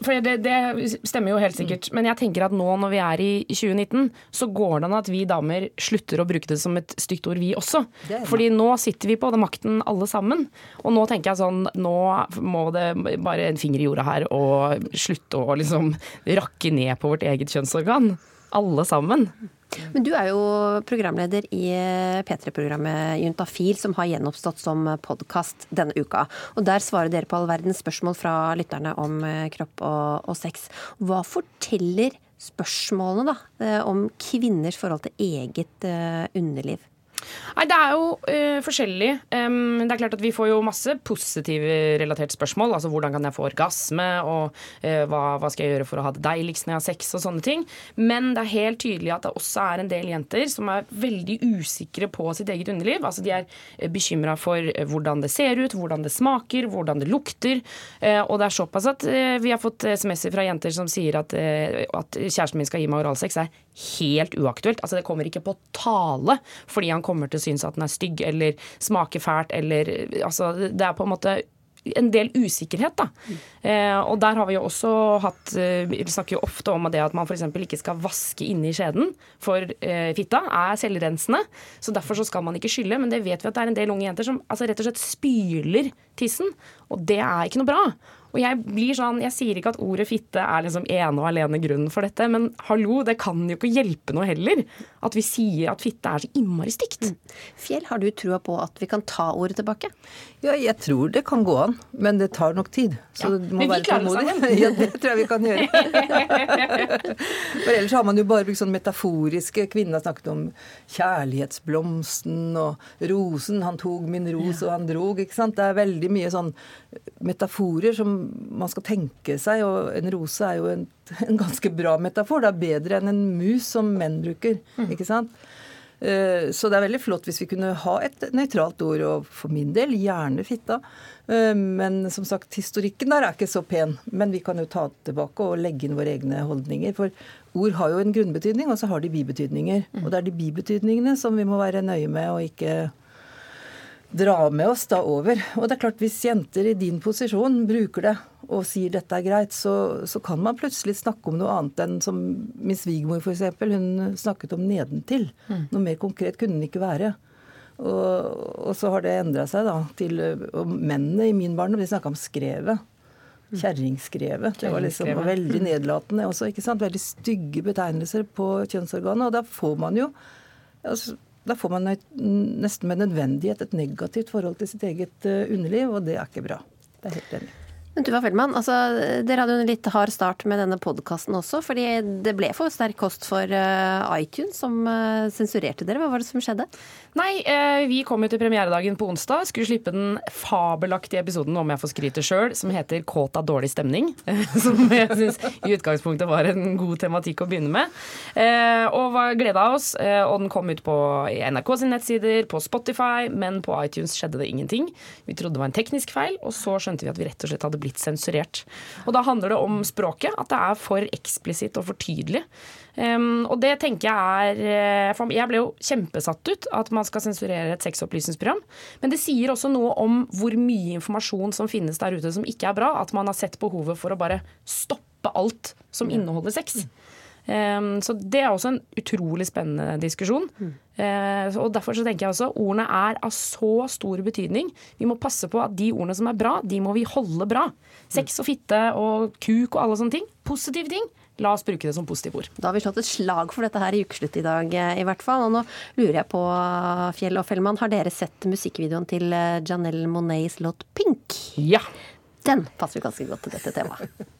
for det, det, stemmer jo helt sikkert. Men jeg tenker at nå når vi er i 2019, så går det an at vi damer slutter å bruke det som et stygt ord, vi også. Fordi nå sitter vi på den makten alle sammen. Og nå tenker jeg sånn Nå må det bare en finger i jorda her og slutte å liksom rakke ned på vårt eget kjønnsorgan. Alle sammen. Men du er jo programleder i P3-programmet Juntafil, som har gjenoppstått som podkast denne uka. Og Der svarer dere på all verdens spørsmål fra lytterne om eh, kropp og, og sex. Hva forteller spørsmålene da, eh, om kvinners forhold til eget uh, underliv? Nei, Det er jo uh, forskjellig. Um, det er klart at Vi får jo masse positive relaterte spørsmål. altså Hvordan kan jeg få orgasme, og uh, hva, hva, skal jeg gjøre for å ha det deiligst når jeg har sex, og sånne ting. Men det er helt tydelig at det også er en del jenter som er veldig usikre på sitt eget underliv. altså De er uh, bekymra for hvordan det ser ut, hvordan det smaker, hvordan det lukter. Og det er såpass at vi har fått SMS-er fra jenter som sier at, at kjæresten min skal gi meg oralsex, er helt uaktuelt. Altså Det kommer ikke på tale fordi han kommer til å synes at den er stygg eller smaker fælt eller Altså det er på en måte en del usikkerhet. da. Eh, og der har vi jo også hatt eh, Vi snakker jo ofte om det at man f.eks. ikke skal vaske inni skjeden, for eh, fitta er selvrensende. Så derfor så skal man ikke skylle. Men det vet vi at det er en del unge jenter som altså, rett og slett spyler tissen. Og det er ikke noe bra. Og jeg blir sånn, jeg sier ikke at ordet fitte er liksom ene og alene grunnen for dette, men hallo, det kan jo ikke hjelpe noe heller. At vi sier at fitte er så innmari stygt. Mm. Fjell, har du trua på at vi kan ta ordet tilbake? Ja, jeg tror det kan gå an, men det tar nok tid. Så ja, du må være tålmodig. [LAUGHS] Ja, det tror jeg vi kan gjøre. [LAUGHS] For ellers har man jo bare brukt sånn metaforiske Kvinnen har snakket om kjærlighetsblomsten og rosen. Han tok min ros, og han drog. ikke sant? Det er veldig mye sånn metaforer som man skal tenke seg, og en rose er jo en, [LAUGHS] en ganske bra metafor. Det er bedre enn en mus som menn bruker. Mm. ikke sant? Eh, så det er veldig flott hvis vi kunne ha et nøytralt ord, og for min del gjerne fitta. Eh, men som sagt, historikken der er ikke så pen. Men vi kan jo ta tilbake og legge inn våre egne holdninger. For ord har jo en grunnbetydning, og så har de bibetydninger. Mm. Og det er de bibetydningene som vi må være nøye med og ikke dra med oss da over. Og det er klart, hvis jenter i din posisjon bruker det og sier dette er greit, så, så kan man plutselig snakke om noe annet enn som min svigermor f.eks. Hun snakket om nedentil. Mm. Noe mer konkret kunne den ikke være. Og, og så har det endra seg da til og mennene i min barndom, de snakka om skrevet. Mm. Kjerringskrevet. Det var liksom veldig nedlatende også. ikke sant? Veldig stygge betegnelser på kjønnsorganet. Og da får man jo altså, da får man nesten med nødvendighet et negativt forhold til sitt eget eh, underliv, og det er ikke bra. Det er helt enig. Men Tuva Feldman, altså, dere hadde jo en litt hard start med denne podkasten også, fordi det ble for sterk kost for uh, iTunes, som uh, sensurerte dere. Hva var det som skjedde? Nei, uh, vi kom jo til premieredagen på onsdag. Skulle slippe den fabelaktige episoden, om jeg får skryte sjøl, som heter 'Kåt av dårlig stemning'. [LAUGHS] som jeg syns i utgangspunktet var en god tematikk å begynne med. og var gleda oss. og den kom ut på NRK sine nettsider, på Spotify, men på iTunes skjedde det ingenting. Vi trodde det var en teknisk feil, og så skjønte vi at vi rett og slett hadde blitt sensurert. Og da handler det om språket, at det er for eksplisitt og for tydelig. Um, og det tenker jeg er for Jeg ble jo kjempesatt ut at man skal sensurere et sexopplysningsprogram. Men det sier også noe om hvor mye informasjon som finnes der ute som ikke er bra. At man har sett behovet for å bare stoppe alt som inneholder sex. Um, så det er også en utrolig spennende diskusjon. Mm. Uh, og Derfor så tenker jeg også ordene er av så stor betydning. Vi må passe på at de ordene som er bra, de må vi holde bra. Sex og fitte og kuk og alle sånne ting. Positive ting. La oss bruke det som positive ord. Da har vi slått et slag for dette her i ukeslutt i dag, eh, i hvert fall. Og nå lurer jeg på, Fjell og Fellmann, har dere sett musikkvideoen til eh, Janelle Monets låt 'Pink'? Ja. Den passer jo ganske godt til dette temaet. [LAUGHS]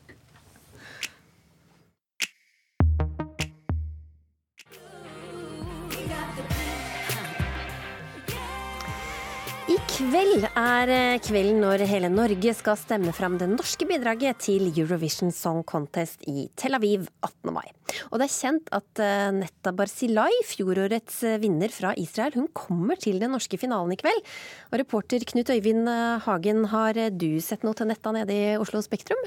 kveld er eh, kvelden når hele Norge skal stemme fram det norske bidraget til Eurovision Song Contest i Tel Aviv 18. mai. Og det er kjent at eh, Netta Barzilai, fjorårets eh, vinner fra Israel, hun kommer til den norske finalen i kveld. Og reporter Knut Øyvind Hagen, har du sett noe til Netta nede i Oslo Spektrum?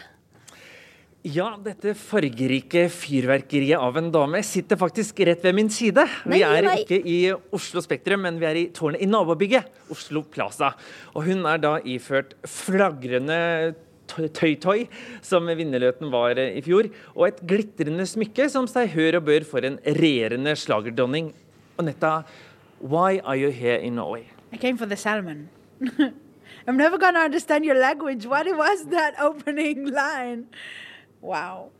Ja, dette fargerike fyrverkeriet av en dame sitter faktisk rett ved min side. Vi er ikke i Oslo Spektrum, men vi er i tårnet i nabobygget, Oslo Plaza. Og hun er da iført flagrende tøy-tøy, som vinnerløten var eh, i fjor, og et glitrende smykke som seg hør og bør for en regjerende slagerdronning. Anetta, why are you here in Norway? I came for the salmon. [LAUGHS] I'm never gonna understand your language. What was that opening line? Wow.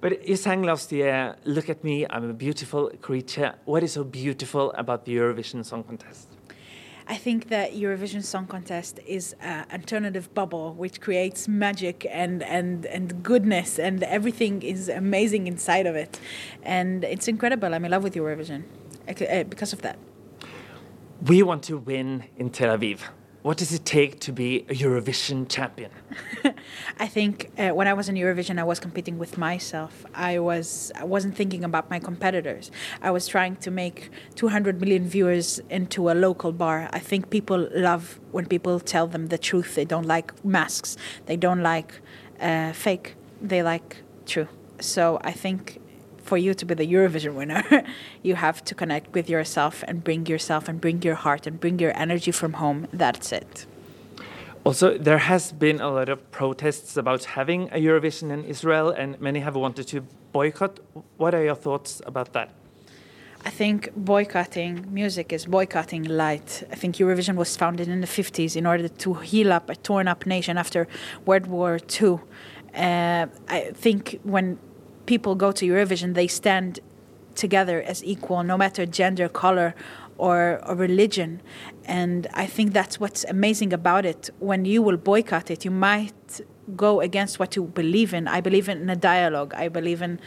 But you sang last year, Look at me, I'm a beautiful creature. What is so beautiful about the Eurovision Song Contest? I think that Eurovision Song Contest is an alternative bubble which creates magic and, and, and goodness, and everything is amazing inside of it. And it's incredible. I'm in love with Eurovision uh, because of that. We want to win in Tel Aviv. What does it take to be a Eurovision champion? [LAUGHS] I think uh, when I was in Eurovision, I was competing with myself. I was I wasn't thinking about my competitors. I was trying to make 200 million viewers into a local bar. I think people love when people tell them the truth. They don't like masks. They don't like uh, fake. They like true. So I think for you to be the Eurovision winner, [LAUGHS] you have to connect with yourself and bring yourself and bring your heart and bring your energy from home. That's it. Also, there has been a lot of protests about having a Eurovision in Israel, and many have wanted to boycott. What are your thoughts about that? I think boycotting music is boycotting light. I think Eurovision was founded in the 50s in order to heal up a torn up nation after World War II. Uh, I think when people go to Eurovision, they stand together as equal, no matter gender, color, or, or religion. And I think that's what's amazing about it. When you will boycott it, you might go against what you believe in. I believe in a dialogue. I believe in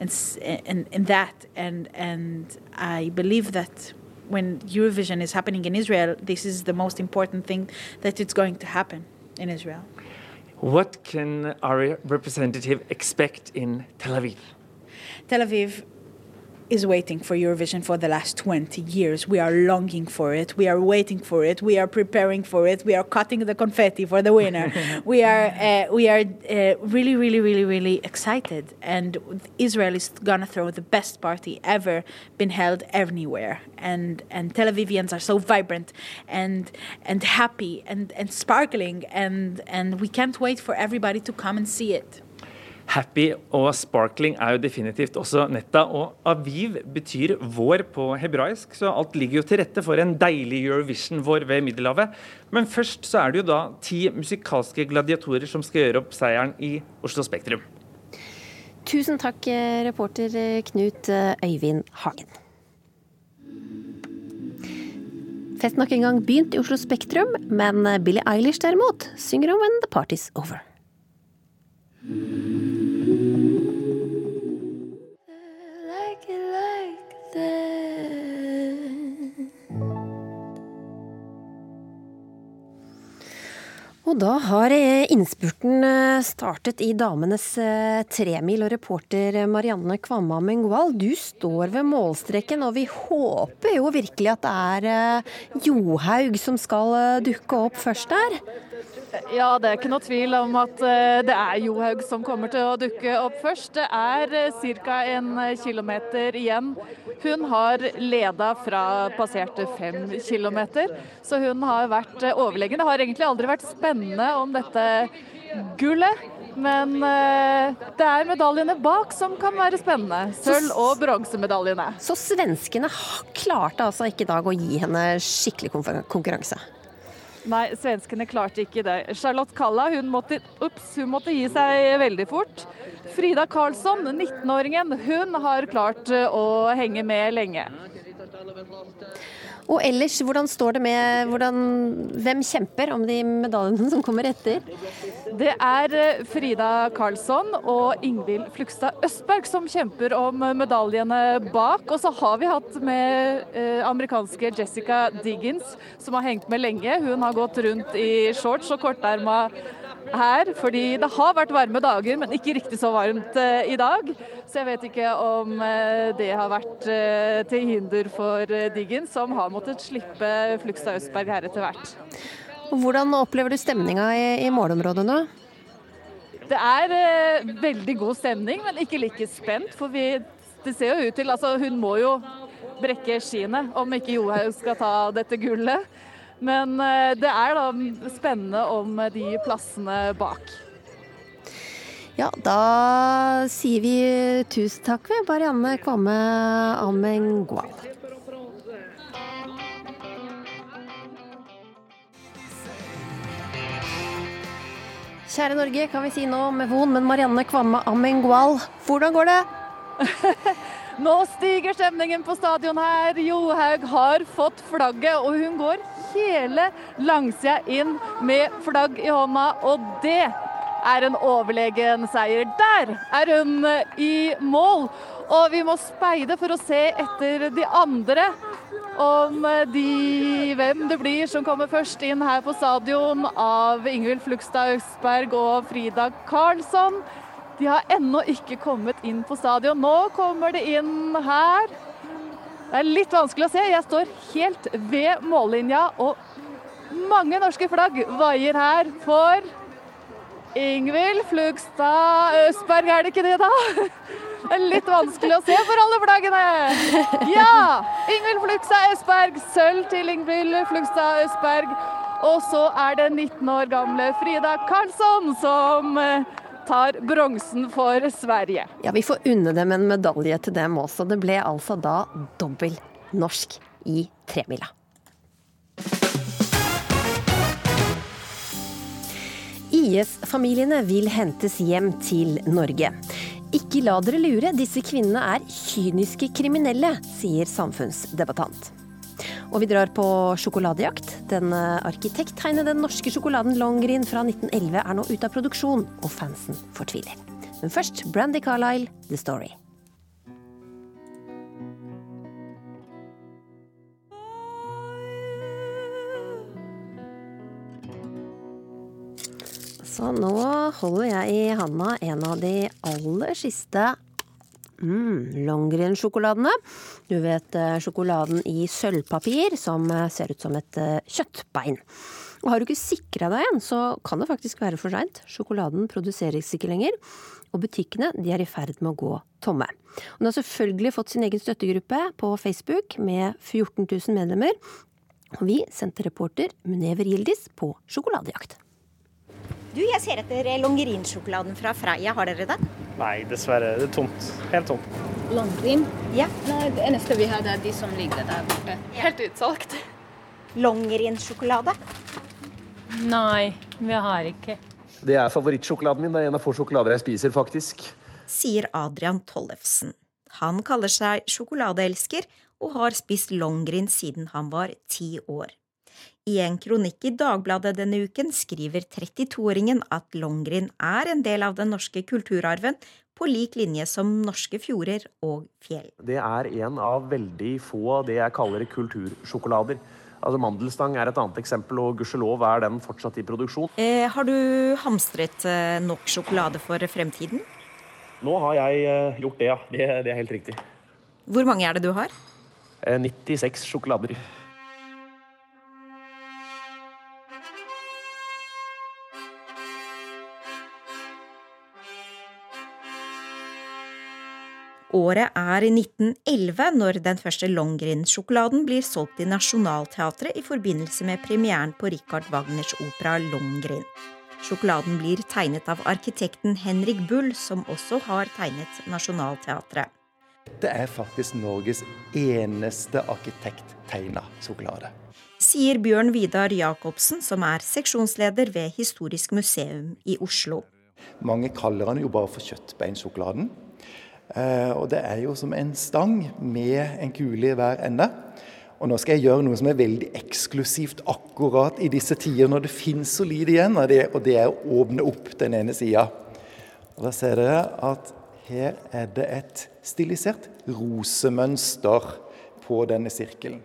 in, in, in that, and and I believe that when Eurovision is happening in Israel, this is the most important thing that it's going to happen in Israel. What can our representative expect in Tel Aviv? Tel Aviv is waiting for Eurovision for the last 20 years. We are longing for it. We are waiting for it. We are preparing for it. We are cutting the confetti for the winner. [LAUGHS] we are uh, we are uh, really, really, really, really excited. And Israel is gonna throw the best party ever been held anywhere. And and Tel Avivians are so vibrant and and happy and and sparkling. And and we can't wait for everybody to come and see it. Happy og sparkling er jo definitivt også netta, og aviv betyr vår på hebraisk, så alt ligger jo til rette for en deilig Eurovision-vår ved Middelhavet. Men først så er det jo da ti musikalske gladiatorer som skal gjøre opp seieren i Oslo Spektrum. Tusen takk, reporter Knut Øyvind Hagen. Festen nok en gang begynt i Oslo Spektrum, men Billie Eilish derimot synger om When the Party's Over. Og da har innspurten startet i damenes tremil, og reporter Marianne Kvamma Mengual, du står ved målstreken, og vi håper jo virkelig at det er Johaug som skal dukke opp først der? Ja, det er ikke noe tvil om at eh, det er Johaug som kommer til å dukke opp først. Det er ca. en kilometer igjen. Hun har leda fra passerte fem kilometer, så hun har vært eh, overlegen. Det har egentlig aldri vært spennende om dette gullet. Men eh, det er medaljene bak som kan være spennende. Sølv- og bronsemedaljene. Så svenskene klarte altså ikke i dag å gi henne skikkelig konkurranse? Nei, svenskene klarte ikke det. Charlotte Kalla hun måtte, ups, hun måtte gi seg veldig fort. Frida Karlsson, 19-åringen, hun har klart å henge med lenge. Og ellers, hvordan står det med hvordan, Hvem kjemper om de medaljene som kommer etter? Det er eh, Frida Karlsson og Ingvild Flugstad Østberg som kjemper om medaljene bak. Og så har vi hatt med eh, amerikanske Jessica Diggins, som har hengt med lenge. Hun har gått rundt i shorts og korterma her, fordi det har vært varme dager, men ikke riktig så varmt eh, i dag. Så jeg vet ikke om eh, det har vært eh, til hinder for Diggen, som har måttet slippe Flugstad Østberg her etter hvert. Hvordan opplever du stemninga i, i målområdet nå? Det er eh, veldig god stemning, men ikke like spent. For vi, det ser jo ut til Altså, hun må jo brekke skiene om ikke Johaug skal ta dette gullet. Men eh, det er da spennende om de plassene bak. Ja, da sier vi tusen takk ved Barianne Kvamme Amengual. Kjære Norge, kan vi si nå med von, men Marianne Kvamme Amengual, hvordan går det? [LAUGHS] Nå stiger stemningen på stadion her. Johaug har fått flagget, og hun går hele langsida inn med flagg i hånda, og det er en overlegen seier. Der er hun i mål, og vi må speide for å se etter de andre. Om de, hvem det blir som kommer først inn her på stadion av Ingvild Flugstad Østberg og Frida Karlsson. De har ennå ikke kommet inn på stadion. Nå kommer de inn her. Det er litt vanskelig å se. Jeg står helt ved mållinja, og mange norske flagg vaier her for Ingvild Flugstad Østberg, er det ikke det, da? Det er litt vanskelig å se for alle flaggene. Ja! Ingvild Flugstad Østberg, sølv til Ingvild Flugstad Østberg. Og så er det 19 år gamle Frida Karlsson som tar bronsen for Sverige. Ja, vi får unne dem en medalje til dem også. Det ble altså da dobbel norsk i tremila. IS-familiene vil hentes hjem til Norge. Ikke la dere lure, disse kvinnene er kyniske kriminelle, sier samfunnsdebattant. Og vi drar på sjokoladejakt. Den arkitekttegnede norske sjokoladen Longgreen fra 1911 er nå ute av produksjon, og fansen fortviler. Men først Brandy Carlisle, The Story. Så nå holder jeg i handa en av de aller siste mm, Longgreen-sjokoladene. Du vet eh, sjokoladen i sølvpapir som eh, ser ut som et eh, kjøttbein. Og har du ikke sikra deg en, så kan det faktisk være for seint. Sjokoladen produseres ikke lenger, og butikkene er i ferd med å gå tomme. Den har selvfølgelig fått sin egen støttegruppe på Facebook med 14 000 medlemmer. Og vi sendte reporter Munever Gildis på sjokoladejakt. Du, jeg ser etter Longerinsjokoladen fra Freia. Har dere den? Nei, dessverre. Det er tomt. Helt tomt. Longrin? Ja. Nei, det eneste vi har, er de som ligger der borte. Helt utsolgt. Longerinsjokolade? Nei, vi har ikke. Det er favorittsjokoladen min. Det er en av få sjokolader jeg spiser, faktisk. Sier Adrian Tollefsen. Han kaller seg sjokoladeelsker og har spist Longrin siden han var ti år. I en kronikk i Dagbladet denne uken skriver 32-åringen at Longrin er en del av den norske kulturarven, på lik linje som norske fjorder og fjell. Det er en av veldig få det jeg kaller kultursjokolader. Altså Mandelstang er et annet eksempel, og gudskjelov er den fortsatt i produksjon. Eh, har du hamstret eh, nok sjokolade for fremtiden? Nå har jeg eh, gjort det, ja. Det, det, er helt riktig. Hvor mange er det du har? 96 sjokolader. Året er 1911 når den første Longrin-sjokoladen blir solgt i Nationaltheatret i forbindelse med premieren på Richard Wagners opera Longrin. Sjokoladen blir tegnet av arkitekten Henrik Bull, som også har tegnet Nationaltheatret. Dette er faktisk Norges eneste arkitekttegna sjokolade. Sier Bjørn Vidar Jacobsen, som er seksjonsleder ved Historisk museum i Oslo. Mange kaller den jo bare for kjøttbeinsjokoladen. Uh, og det er jo som en stang med en kule i hver ende. Og nå skal jeg gjøre noe som er veldig eksklusivt akkurat i disse tider når det finnes så lite igjen av det, og det er å åpne opp den ene sida. Og da ser dere at her er det et stilisert rosemønster på denne sirkelen.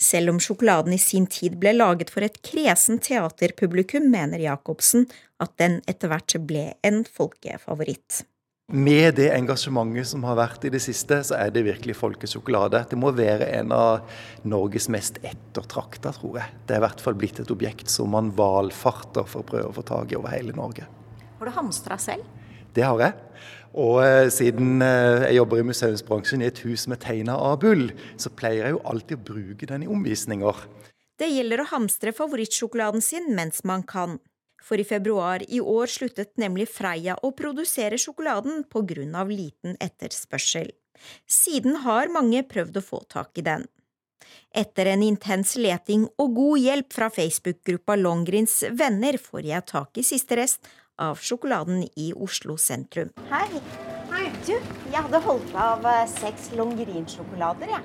Selv om sjokoladen i sin tid ble laget for et kresen teaterpublikum, mener Jacobsen at den etter hvert ble en folkefavoritt. Med det engasjementet som har vært i det siste, så er det virkelig folkesjokolade. Det må være en av Norges mest ettertrakta, tror jeg. Det er i hvert fall blitt et objekt som man valfarter for å prøve å få tak i over hele Norge. Har du hamstra selv? Det har jeg. Og eh, siden eh, jeg jobber i museumsbransjen i et hus med tegna av bull, så pleier jeg jo alltid å bruke den i omvisninger. Det gjelder å hamstre favorittsjokoladen sin mens man kan. For i februar i år sluttet nemlig Freia å produsere sjokoladen pga. liten etterspørsel. Siden har mange prøvd å få tak i den. Etter en intens leting og god hjelp fra Facebook-gruppa Longgrins venner får jeg tak i siste rest av sjokoladen i Oslo sentrum. Hei. Hei. Du, jeg hadde holdt av eh, seks Longrin-sjokolader, jeg.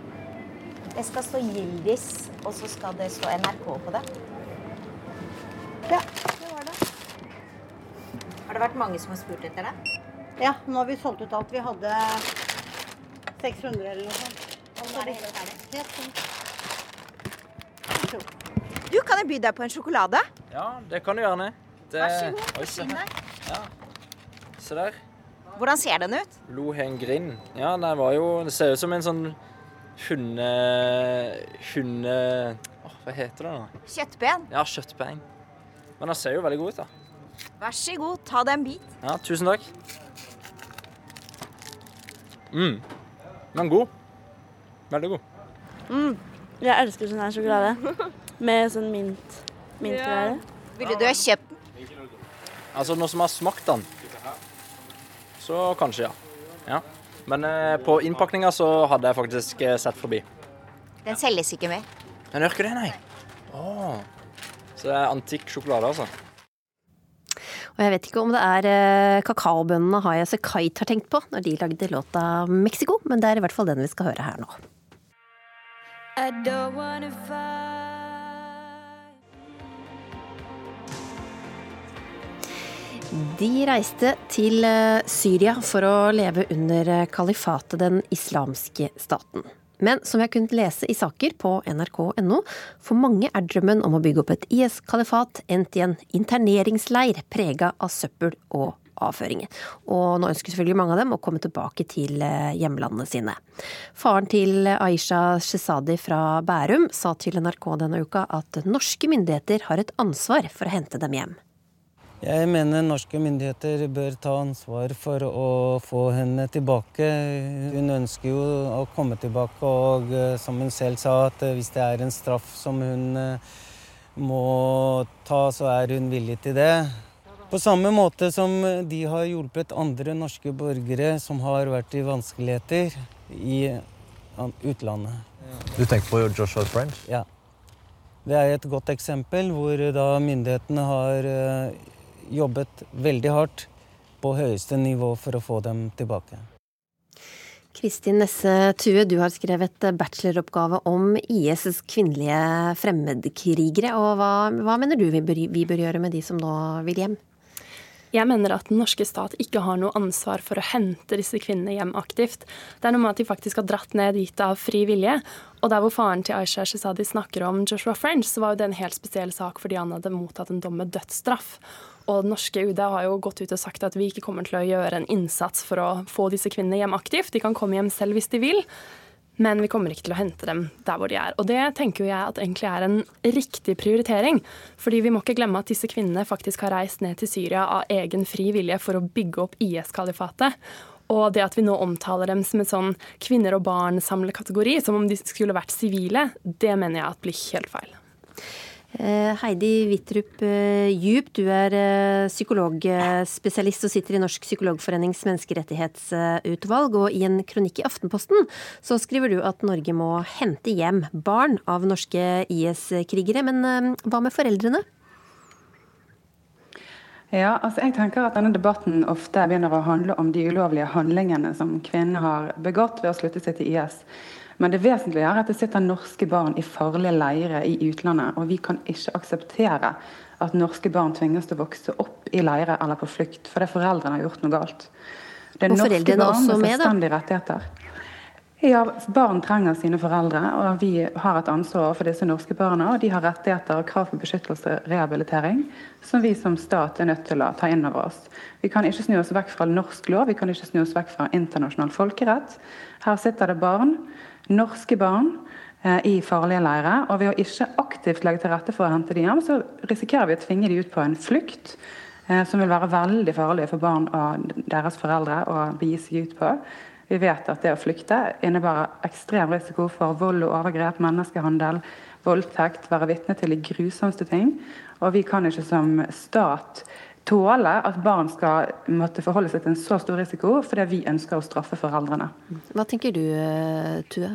Det skal stå Gildis, og så skal det stå NRK på det. Ja. Har det vært mange som har spurt etter det? Ja, nå har vi solgt ut alt. Vi hadde 600 eller noe sånt. Og nå er det helt ferdig? Helt. Du, kan jeg by deg på en sjokolade? Ja, det kan du gjerne. Det... Vær så god. Se Forsyn deg. Ja. Se der. Hvordan ser den ut? Lohengrin. Ja, den var jo Det ser ut som en sånn hunde... Hunde... Åh, hva heter det nå? Kjøttben. Ja, kjøttbein. Men den ser jo veldig god ut, da. Vær så god, ta deg en bit. Ja, tusen takk. Mm. Men god. Veldig god. Mm. Jeg elsker sånn her sjokolade. Med sånn mint. Mintgreier. Ville du ha kjøpt den? Altså, noe som har smakt den, så kanskje, ja. ja. Men eh, på innpakninga så hadde jeg faktisk eh, sett forbi. Den selges ikke mer. Den gjør ikke det, nei. Oh. Så det er antikk sjokolade, altså. Og jeg vet ikke om det er eh, kakaobønnene Hayase Kite har tenkt på når de lagde låta Mexico, men det er i hvert fall den vi skal høre her nå. I don't wanna fight. De reiste til eh, Syria for å leve under eh, kalifatet, den islamske staten. Men som vi har kunnet lese i saker på nrk.no, for mange er drømmen om å bygge opp et IS-kalifat endt i en interneringsleir prega av søppel og avføringer. Og nå ønsker selvfølgelig mange av dem å komme tilbake til eh, hjemlandene sine. Faren til Aisha Shesadi fra Bærum sa til NRK denne uka at norske myndigheter har et ansvar for å hente dem hjem. Jeg mener norske myndigheter bør ta ansvar for å få henne tilbake. Hun ønsker jo å komme tilbake, og eh, som hun selv sa, at eh, hvis det er en straff som hun eh, må ta, så er hun villig til det. På samme måte som de har hjulpet andre norske borgere som har vært i vanskeligheter i utlandet. Du tenker på Joshua French? Ja. Det er et godt eksempel hvor da myndighetene har jobbet veldig hardt på høyeste nivå for å få dem tilbake. Kristin Nesse Tue, du har skrevet bacheloroppgave om IS' kvinnelige fremmedkrigere. og hva, hva mener du vi bør, vi bør gjøre med de som nå vil hjem? Jeg mener at den norske stat ikke har noe ansvar for å hente disse kvinnene hjem aktivt. Det er noe med at de faktisk har dratt ned dit av fri vilje. Og der hvor faren til Aisha Shazadi snakker om Joshua French, så var jo det en helt spesiell sak fordi han hadde mottatt en dom med dødsstraff. Og det norske UD har jo gått ut og sagt at vi ikke kommer til å gjøre en innsats for å få disse kvinnene hjem aktivt. De kan komme hjem selv hvis de vil. Men vi kommer ikke til å hente dem der hvor de er. Og det tenker jeg at egentlig er en riktig prioritering. Fordi vi må ikke glemme at disse kvinnene faktisk har reist ned til Syria av egen fri vilje for å bygge opp IS-kalifatet. Og det at vi nå omtaler dem som en sånn kvinner og barn-samlekategori, som om de skulle vært sivile, det mener jeg at blir helt feil. Eh, Heidi Wittrup Djup, du er eh, psykologspesialist og sitter i Norsk psykologforenings menneskerettighetsutvalg. Og i en kronikk i Aftenposten så skriver du at Norge må hente hjem barn av norske IS-krigere. Men eh, hva med foreldrene? Ja, altså jeg tenker at denne Debatten ofte begynner å handle om de ulovlige handlingene som kvinnene har begått ved å slutte seg til IS. Men det vesentlige er at det sitter norske barn i farlige leirer i utlandet. Og vi kan ikke akseptere at norske barn tvinges til å vokse opp i leirer eller på flukt fordi foreldrene har gjort noe galt. Det er Og norske barn med selvstendige rettigheter. Ja, Barn trenger sine foreldre, og vi har et ansvar for disse norske barna. og De har rettigheter og krav på beskyttelse og rehabilitering som vi som stat er nødt til å ta inn over oss. Vi kan ikke snu oss vekk fra norsk lov, vi kan ikke snu oss vekk fra internasjonal folkerett. Her sitter det barn, norske barn, eh, i farlige leirer. Og ved å ikke aktivt legge til rette for å hente dem hjem, så risikerer vi å tvinge dem ut på en flukt. eh, Som vil være veldig farlig for barn og deres foreldre å begi seg ut på. Vi vet at det å flykte innebærer ekstrem risiko for vold og overgrep, menneskehandel, voldtekt, være vitne til de grusomste ting. Og vi kan ikke som stat tåle at barn skal måtte forholde seg til en så stor risiko fordi vi ønsker å straffe foreldrene. Hva tenker du, Tue?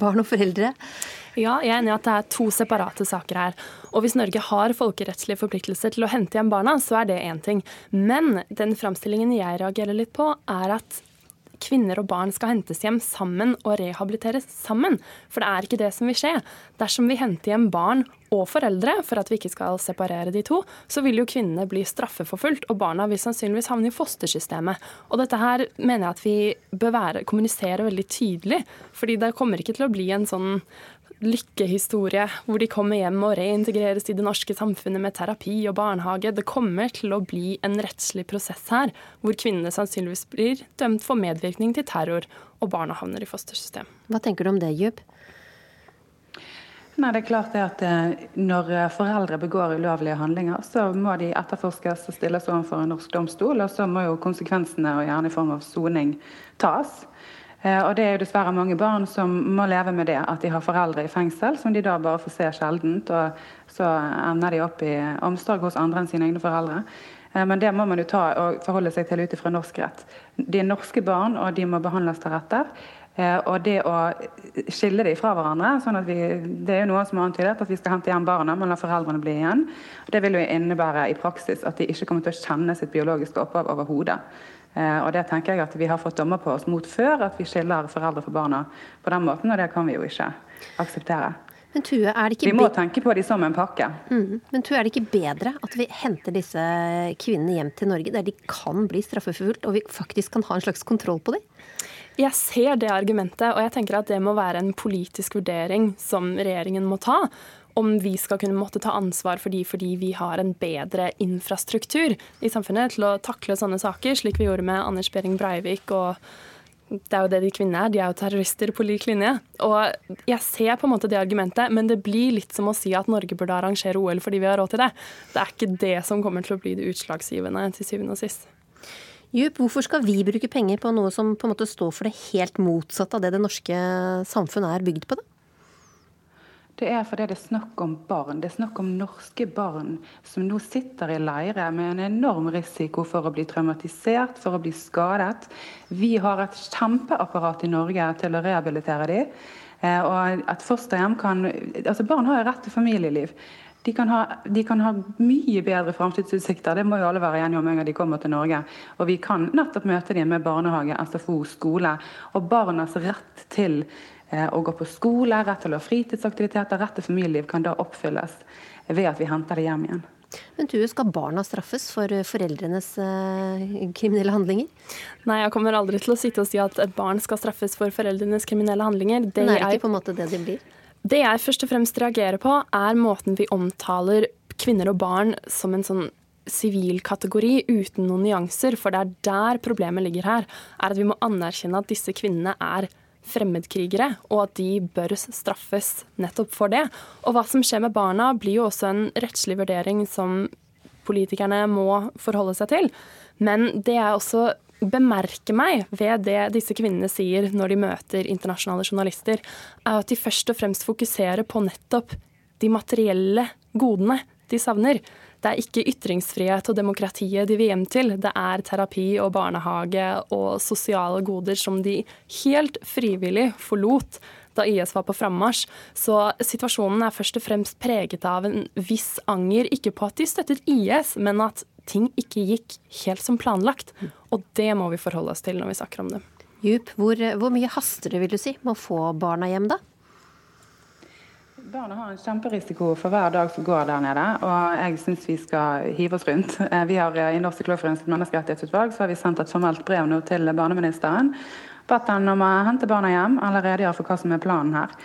Barn og foreldre? Ja, jeg er enig i at det er to separate saker her. Og hvis Norge har folkerettslige forpliktelser til å hente hjem barna, så er det én ting. Men den framstillingen jeg reagerer litt på, er at kvinner og barn skal hentes hjem sammen og rehabiliteres sammen. For det er ikke det som vil skje. Dersom vi henter hjem barn og foreldre for at vi ikke skal separere de to, så vil jo kvinnene bli straffeforfulgt, og barna vil sannsynligvis havne i fostersystemet. Og dette her mener jeg at vi bør være, kommunisere veldig tydelig, fordi det kommer ikke til å bli en sånn lykkehistorie hvor de kommer hjem og reintegreres i det norske samfunnet med terapi og barnehage. Det kommer til å bli en rettslig prosess her, hvor kvinnene sannsynligvis blir dømt for medvirkning til terror, og barna havner i fostersystem. Hva tenker du om det, Jub? Nei, det er klart det at eh, Når eh, foreldre begår ulovlige handlinger, så må de etterforskes og stilles overfor en norsk domstol. Og så må jo konsekvensene, og gjerne i form av soning, tas. Eh, Og det er jo dessverre mange barn som må leve med det, at de har foreldre i fengsel som de da bare får se sjeldent. Og så ender de opp i omsorg hos andre enn sine egne foreldre. Eh, Men det må man jo ta og forholde seg til ut ifra norsk rett. De er norske barn, og de må behandles deretter. Eh, Og det å skille dem fra hverandre sånn at vi, Det er jo noen som har antydet at vi skal hente hjem barna, men la foreldrene bli igjen. Det vil jo innebære i praksis at de ikke kommer til å kjenne sitt biologiske opphav overhodet. Eh, Og det tenker jeg at vi har fått dommer på oss mot før, at vi skiller foreldre fra barna på den måten, og det kan vi jo ikke akseptere. Men Tue, er det ikke Vi må tenke på de som en pakke. Mm. Men Tue, er det ikke bedre at vi henter disse kvinnene hjem til Norge, der de kan bli straffeforfulgt, og vi faktisk kan ha en slags kontroll på dem? Jeg ser det argumentet, og jeg tenker at det må være en politisk vurdering som regjeringen må ta. Om vi skal kunne måtte ta ansvar for de fordi vi har en bedre infrastruktur i samfunnet til å takle sånne saker, slik vi gjorde med Anders Behring Breivik og det er jo det de kvinnene er. De er jo terrorister på lik linje. Og jeg ser på en måte det argumentet, men det blir litt som å si at Norge burde arrangere OL fordi vi har råd til det. Det er ikke det som kommer til å bli det utslagsgivende til syvende og sist. Djup, hvorfor skal vi bruke penger på noe som på en måte står for det helt motsatte av det det norske samfunnet er bygd på? da? Det er fordi det er snakk om barn. Det er snakk om norske barn som nå sitter i leire med en enorm risiko for å bli traumatisert, for å bli skadet. Vi har et kjempeapparat i Norge til å rehabilitere dem. Eh, Og et fosterhjem kan Altså, barn har jo rett til familieliv. De kan, ha, de kan ha mye bedre framtidsutsikter, det må jo alle være enige om en gang de kommer til Norge. Og vi kan nettopp møte dem med barnehage, SFO, skole. Og barnas rett til å gå på skole, rett til å ha fritidsaktiviteter, rett til familieliv kan da oppfylles ved at vi henter det hjem igjen. Men du, skal barna straffes for foreldrenes eh, kriminelle handlinger? Nei, jeg kommer aldri til å sitte og si at et barn skal straffes for foreldrenes kriminelle handlinger. Det Men er det ikke på en måte det de blir? Det jeg først og fremst reagerer på, er måten vi omtaler kvinner og barn som en sånn sivil kategori uten noen nyanser. For det er der problemet ligger her. Er at vi må anerkjenne at disse kvinnene er fremmedkrigere, og at de bør straffes nettopp for det. Og hva som skjer med barna, blir jo også en rettslig vurdering som politikerne må forholde seg til. Men det jeg også bemerker meg ved det disse kvinnene sier når de møter internasjonale journalister, er at de først og fremst fokuserer på nettopp de materielle godene de savner. Det er ikke ytringsfrihet og demokratiet de vil hjem til. Det er terapi og barnehage og sosiale goder som de helt frivillig forlot da IS var på frammarsj. Så situasjonen er først og fremst preget av en viss anger, ikke på at de støttet IS, men at ting ikke gikk helt som planlagt. Og det må vi forholde oss til når vi snakker om det. Djup, hvor, hvor mye haster det, vil du si, med å få barna hjem, da? Barna har en kjemperisiko for hver dag som går der nede, og jeg syns vi skal hive oss rundt. Eh, Vi har eh, I Norsk menneskerettighetsutvalg så har vi sendt et formelt brev nå til barneministeren. Bedt han om å hente barna hjem, eller redegjøre for hva som er planen her.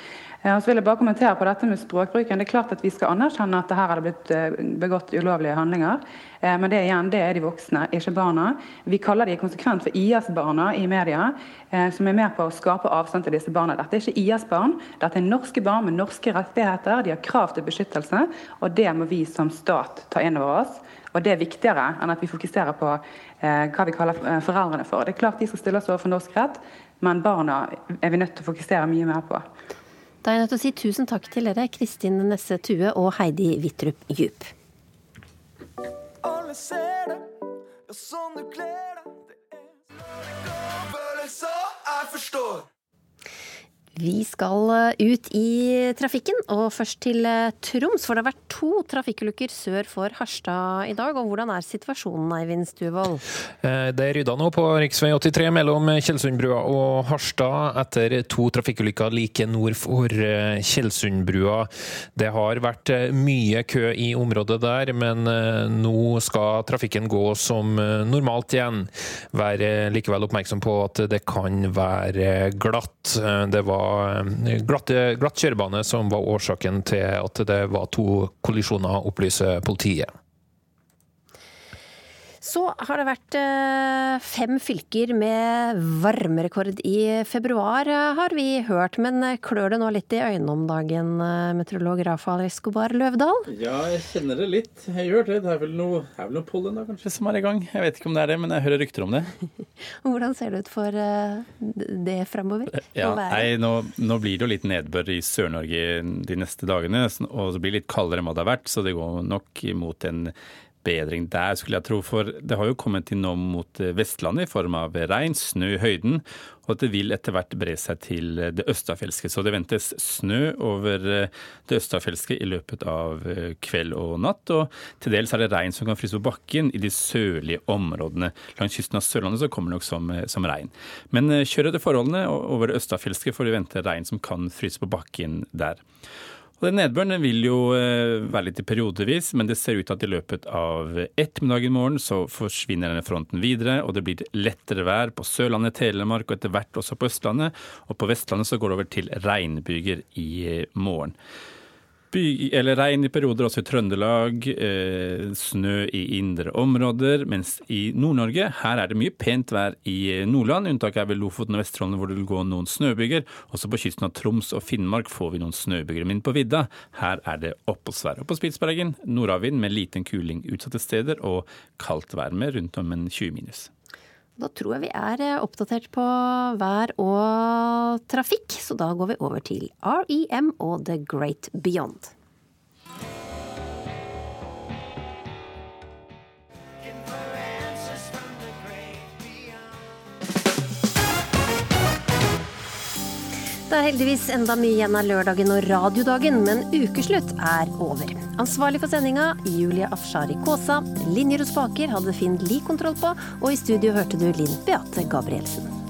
Og så vil jeg bare kommentere på dette med språkbruken. Det er klart at Vi skal anerkjenne at det her det blitt eh, begått ulovlige handlinger. Eh, Men det, igjen, det er de voksne, ikke barna. Vi kaller de konsekvent for IS-barna i media, eh, som er med på å skape avstand til disse barna. Dette er ikke IS-barn, dette er norske barn med norske rettigheter. De har krav til beskyttelse, og det må vi som stat ta inn over oss. Og det er viktigere enn at vi fokuserer på hva vi kaller foreldrene for. Det er klart de skal stille oss overfor norsk rett, men barna er vi nødt til å fokusere mye mer på. Da er jeg nødt til å si tusen takk til dere, Kristin Nesse Tue og Heidi Wittrup Djup. Sånn jeg forstår. Vi skal eh, ut i trafikken, og først til eh, Troms. For det har vært to trafikkulykker sør for Harstad i dag. Og hvordan er situasjonen, Eivind Stuvold? Eh, Det er rydda nå på rv. 83 mellom Tjeldsundbrua og Harstad etter to trafikkulykker like nord for Tjeldsundbrua. Det har vært mye kø i området der, men nå skal trafikken gå som normalt igjen. Vær likevel oppmerksom på at det kan være glatt. Det var eh, glatt, glatt kjørebane som var årsaken til at det var to kollisjoner, opplyser politiet. Så har det vært eh, fem fylker med varmerekord i februar, har vi hørt. Men eh, klør det nå litt i øynene om dagen, eh, meteorolog Rafael Escobar Løvdahl? Ja, jeg kjenner det litt. Jeg gjør det. Det er vel noe, er vel noe pollen da, kanskje som er i gang. Jeg vet ikke om det er det, men jeg hører rykter om det. [LAUGHS] Hvordan ser det ut for det fremover? Ja, nei, nå, nå blir det jo litt nedbør i Sør-Norge de neste dagene, og det blir litt kaldere enn hva det har vært, så det går nok imot en bedring der, skulle jeg tro. For det har jo kommet inn nå mot eh, Vestlandet i form av regn, snø i høyden, og at det vil etter hvert bre seg til eh, det østafjelske. Så det ventes snø over eh, det østafjelske i løpet av kveld og natt. Og til dels er det regn som kan fryse på bakken i de sørlige områdene. Langs kysten av Sørlandet så kommer det nok som, som regn. Men kjør etter forholdene, over det østafjelske får vi venter regn som kan fryse på bakken der. Og den Nedbøren den vil jo eh, være litt periodevis, men det ser ut til at i løpet av ettermiddagen i morgen så forsvinner denne fronten videre, og det blir lettere vær på Sørlandet, Telemark og etter hvert også på Østlandet. Og på Vestlandet så går det over til regnbyger i eh, morgen. Eller regn i perioder også i Trøndelag, eh, snø i indre områder. Mens i Nord-Norge, her er det mye pent vær i eh, Nordland. Unntaket er ved Lofoten og Vesterålen hvor det vil gå noen snøbyger. Også på kysten av Troms og Finnmark får vi noen snøbyger. Men på vidda, her er det oppholdsvær. Og på Spitsbergen nordavind med liten kuling utsatte steder og kaldt vær med rundt om en 20 minus. Da tror jeg vi er eh, oppdatert på vær og trafikk, så da går vi over til REM og The Great Beyond. Det er heldigvis enda mye igjen av lørdagen og radiodagen, men ukeslutt er over. Ansvarlig for sendinga Julie Afshari Kaasa. Linjer og spaker hadde Finn Lie kontroll på, og i studio hørte du Linn Beate Gabrielsen.